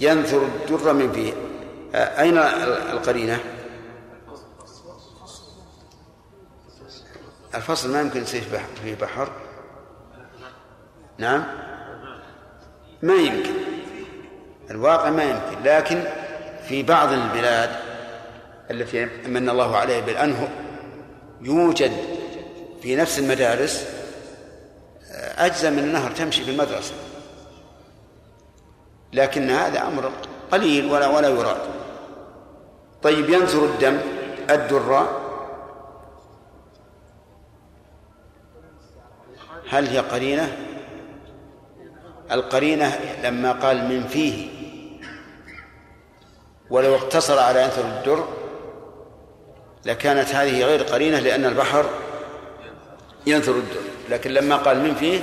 [SPEAKER 1] ينثر الدر من فيه. أين القرينة؟ الفصل ما يمكن يصير فيه بحر. نعم؟ ما يمكن. الواقع ما يمكن. لكن في بعض البلاد التي من الله عليه بالأنه يوجد في نفس المدارس أجزاء من النهر تمشي في المدرسة. لكن هذا أمر قليل ولا ولا يراد. طيب ينثر الدم الدراء هل هي قرينة القرينة لما قال من فيه. ولو اقتصر على ينثر الدر لكانت هذه غير قرينة لأن البحر ينثر الدر. لكن لما قال من فيه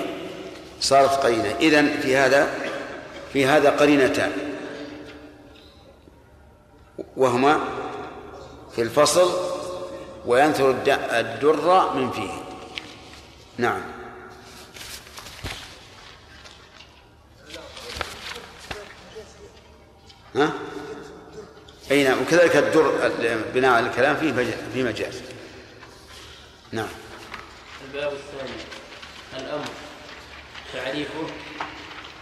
[SPEAKER 1] صارت قرينة. إذن في هذا في هذا قرينتان. وهما في الفصل وينثر الدر من فيه. نعم. ها؟ أي نعم وكذلك الدر بناء على الكلام فيه في مجاز. نعم.
[SPEAKER 7] الباب الثاني الأمر. تعريفه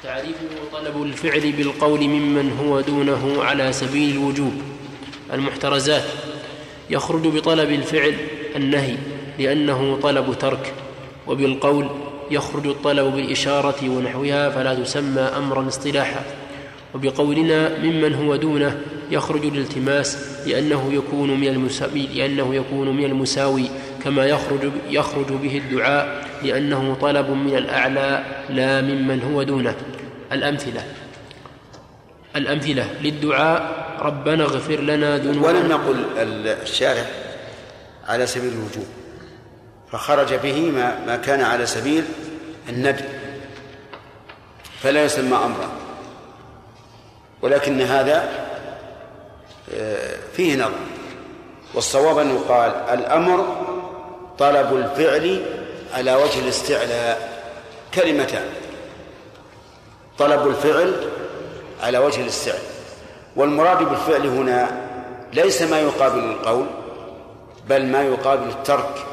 [SPEAKER 7] تعريفه طلب الفعل بالقول ممن هو دونه على سبيل الوجوب. المحترزات. يخرج بطلب الفعل النهي لأنه طلب ترك وبالقول يخرج الطلب بالإشارة ونحوها فلا تسمى أمرا اصطلاحا. وبقولنا ممن هو دونه يخرج الالتماس لأنه يكون من المساوي لأنه يكون من المساوي كما يخرج يخرج به الدعاء لأنه طلب من الأعلى لا ممن هو دونه. الأمثلة. الأمثلة. للدعاء ربنا اغفر لنا ذنوبنا.
[SPEAKER 1] ولم نقل الشارع على سبيل الوجوب فخرج به ما, ما كان على سبيل الندب فلا يسمى أمرا. ولكن هذا آه، فيه نظر. والصواب أن يقال الأمر طلب الفعل على وجه الاستعلاء. كلمتان. طلب الفعل على وجه الاستعلاء. والمراد بالفعل هنا ليس ما يقابل القول بل ما يقابل الترك.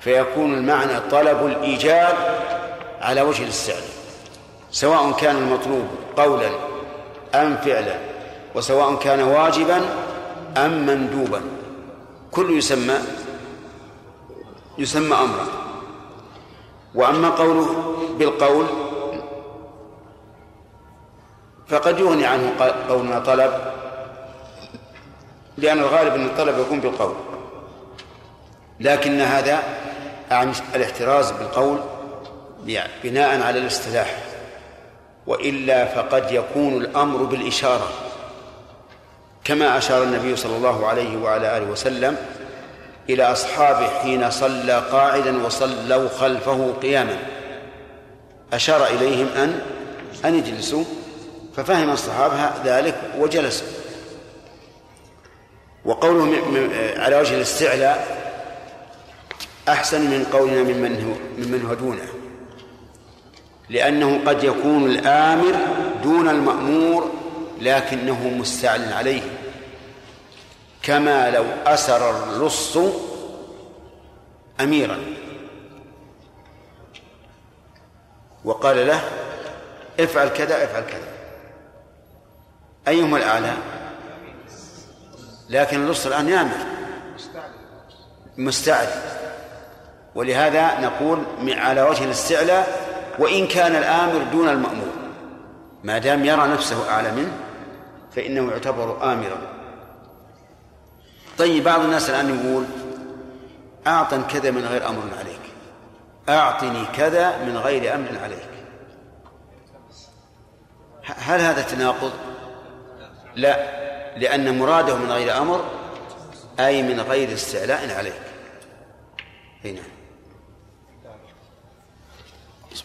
[SPEAKER 1] فيكون المعنى طلب الإيجاب على وجه الاستعلاء. سواء كان المطلوب قولا أم فعلا وسواء كان واجبا أم مندوبا. كل يسمى يسمى أمرا. وأما قوله بالقول فقد يغني عنه قولنا طلب لأن الغالب أن الطلب يكون بالقول. لكن هذا الاحتراز بالقول بناء على الاصطلاح. وإلا فقد يكون الأمر بالإشارة كما أشار النبي صلى الله عليه وعلى آله وسلم إلى أصحابه حين صلى قاعدا وصلوا خلفه قياما. أشار إليهم أن أن يجلسوا ففهم الصحابة ذلك وجلسوا. وقوله على وجه الاستعلاء أحسن من قولنا ممن هو ممن هو دونه. لأنه قد يكون الآمر دون المأمور لكنه مستعل عليه. كما لو أسر اللص أميرا. وقال له افعل كذا افعل كذا. أيهما الأعلى؟ لكن اللص الآن يامر. مستعد. ولهذا نقول على وجه الاستعلاء وإن كان الآمر دون المأمور. ما دام يرى نفسه أعلى منه فإنه يعتبر آمرا. طيب بعض الناس الآن يقول أعطن كذا من غير أمر عليك. أعطني كذا من غير أمر عليك. هل هذا تناقض؟ لا لأن مراده من غير أمر أي من غير استعلاء عليك. هنا.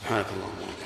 [SPEAKER 1] سبحانك اللهم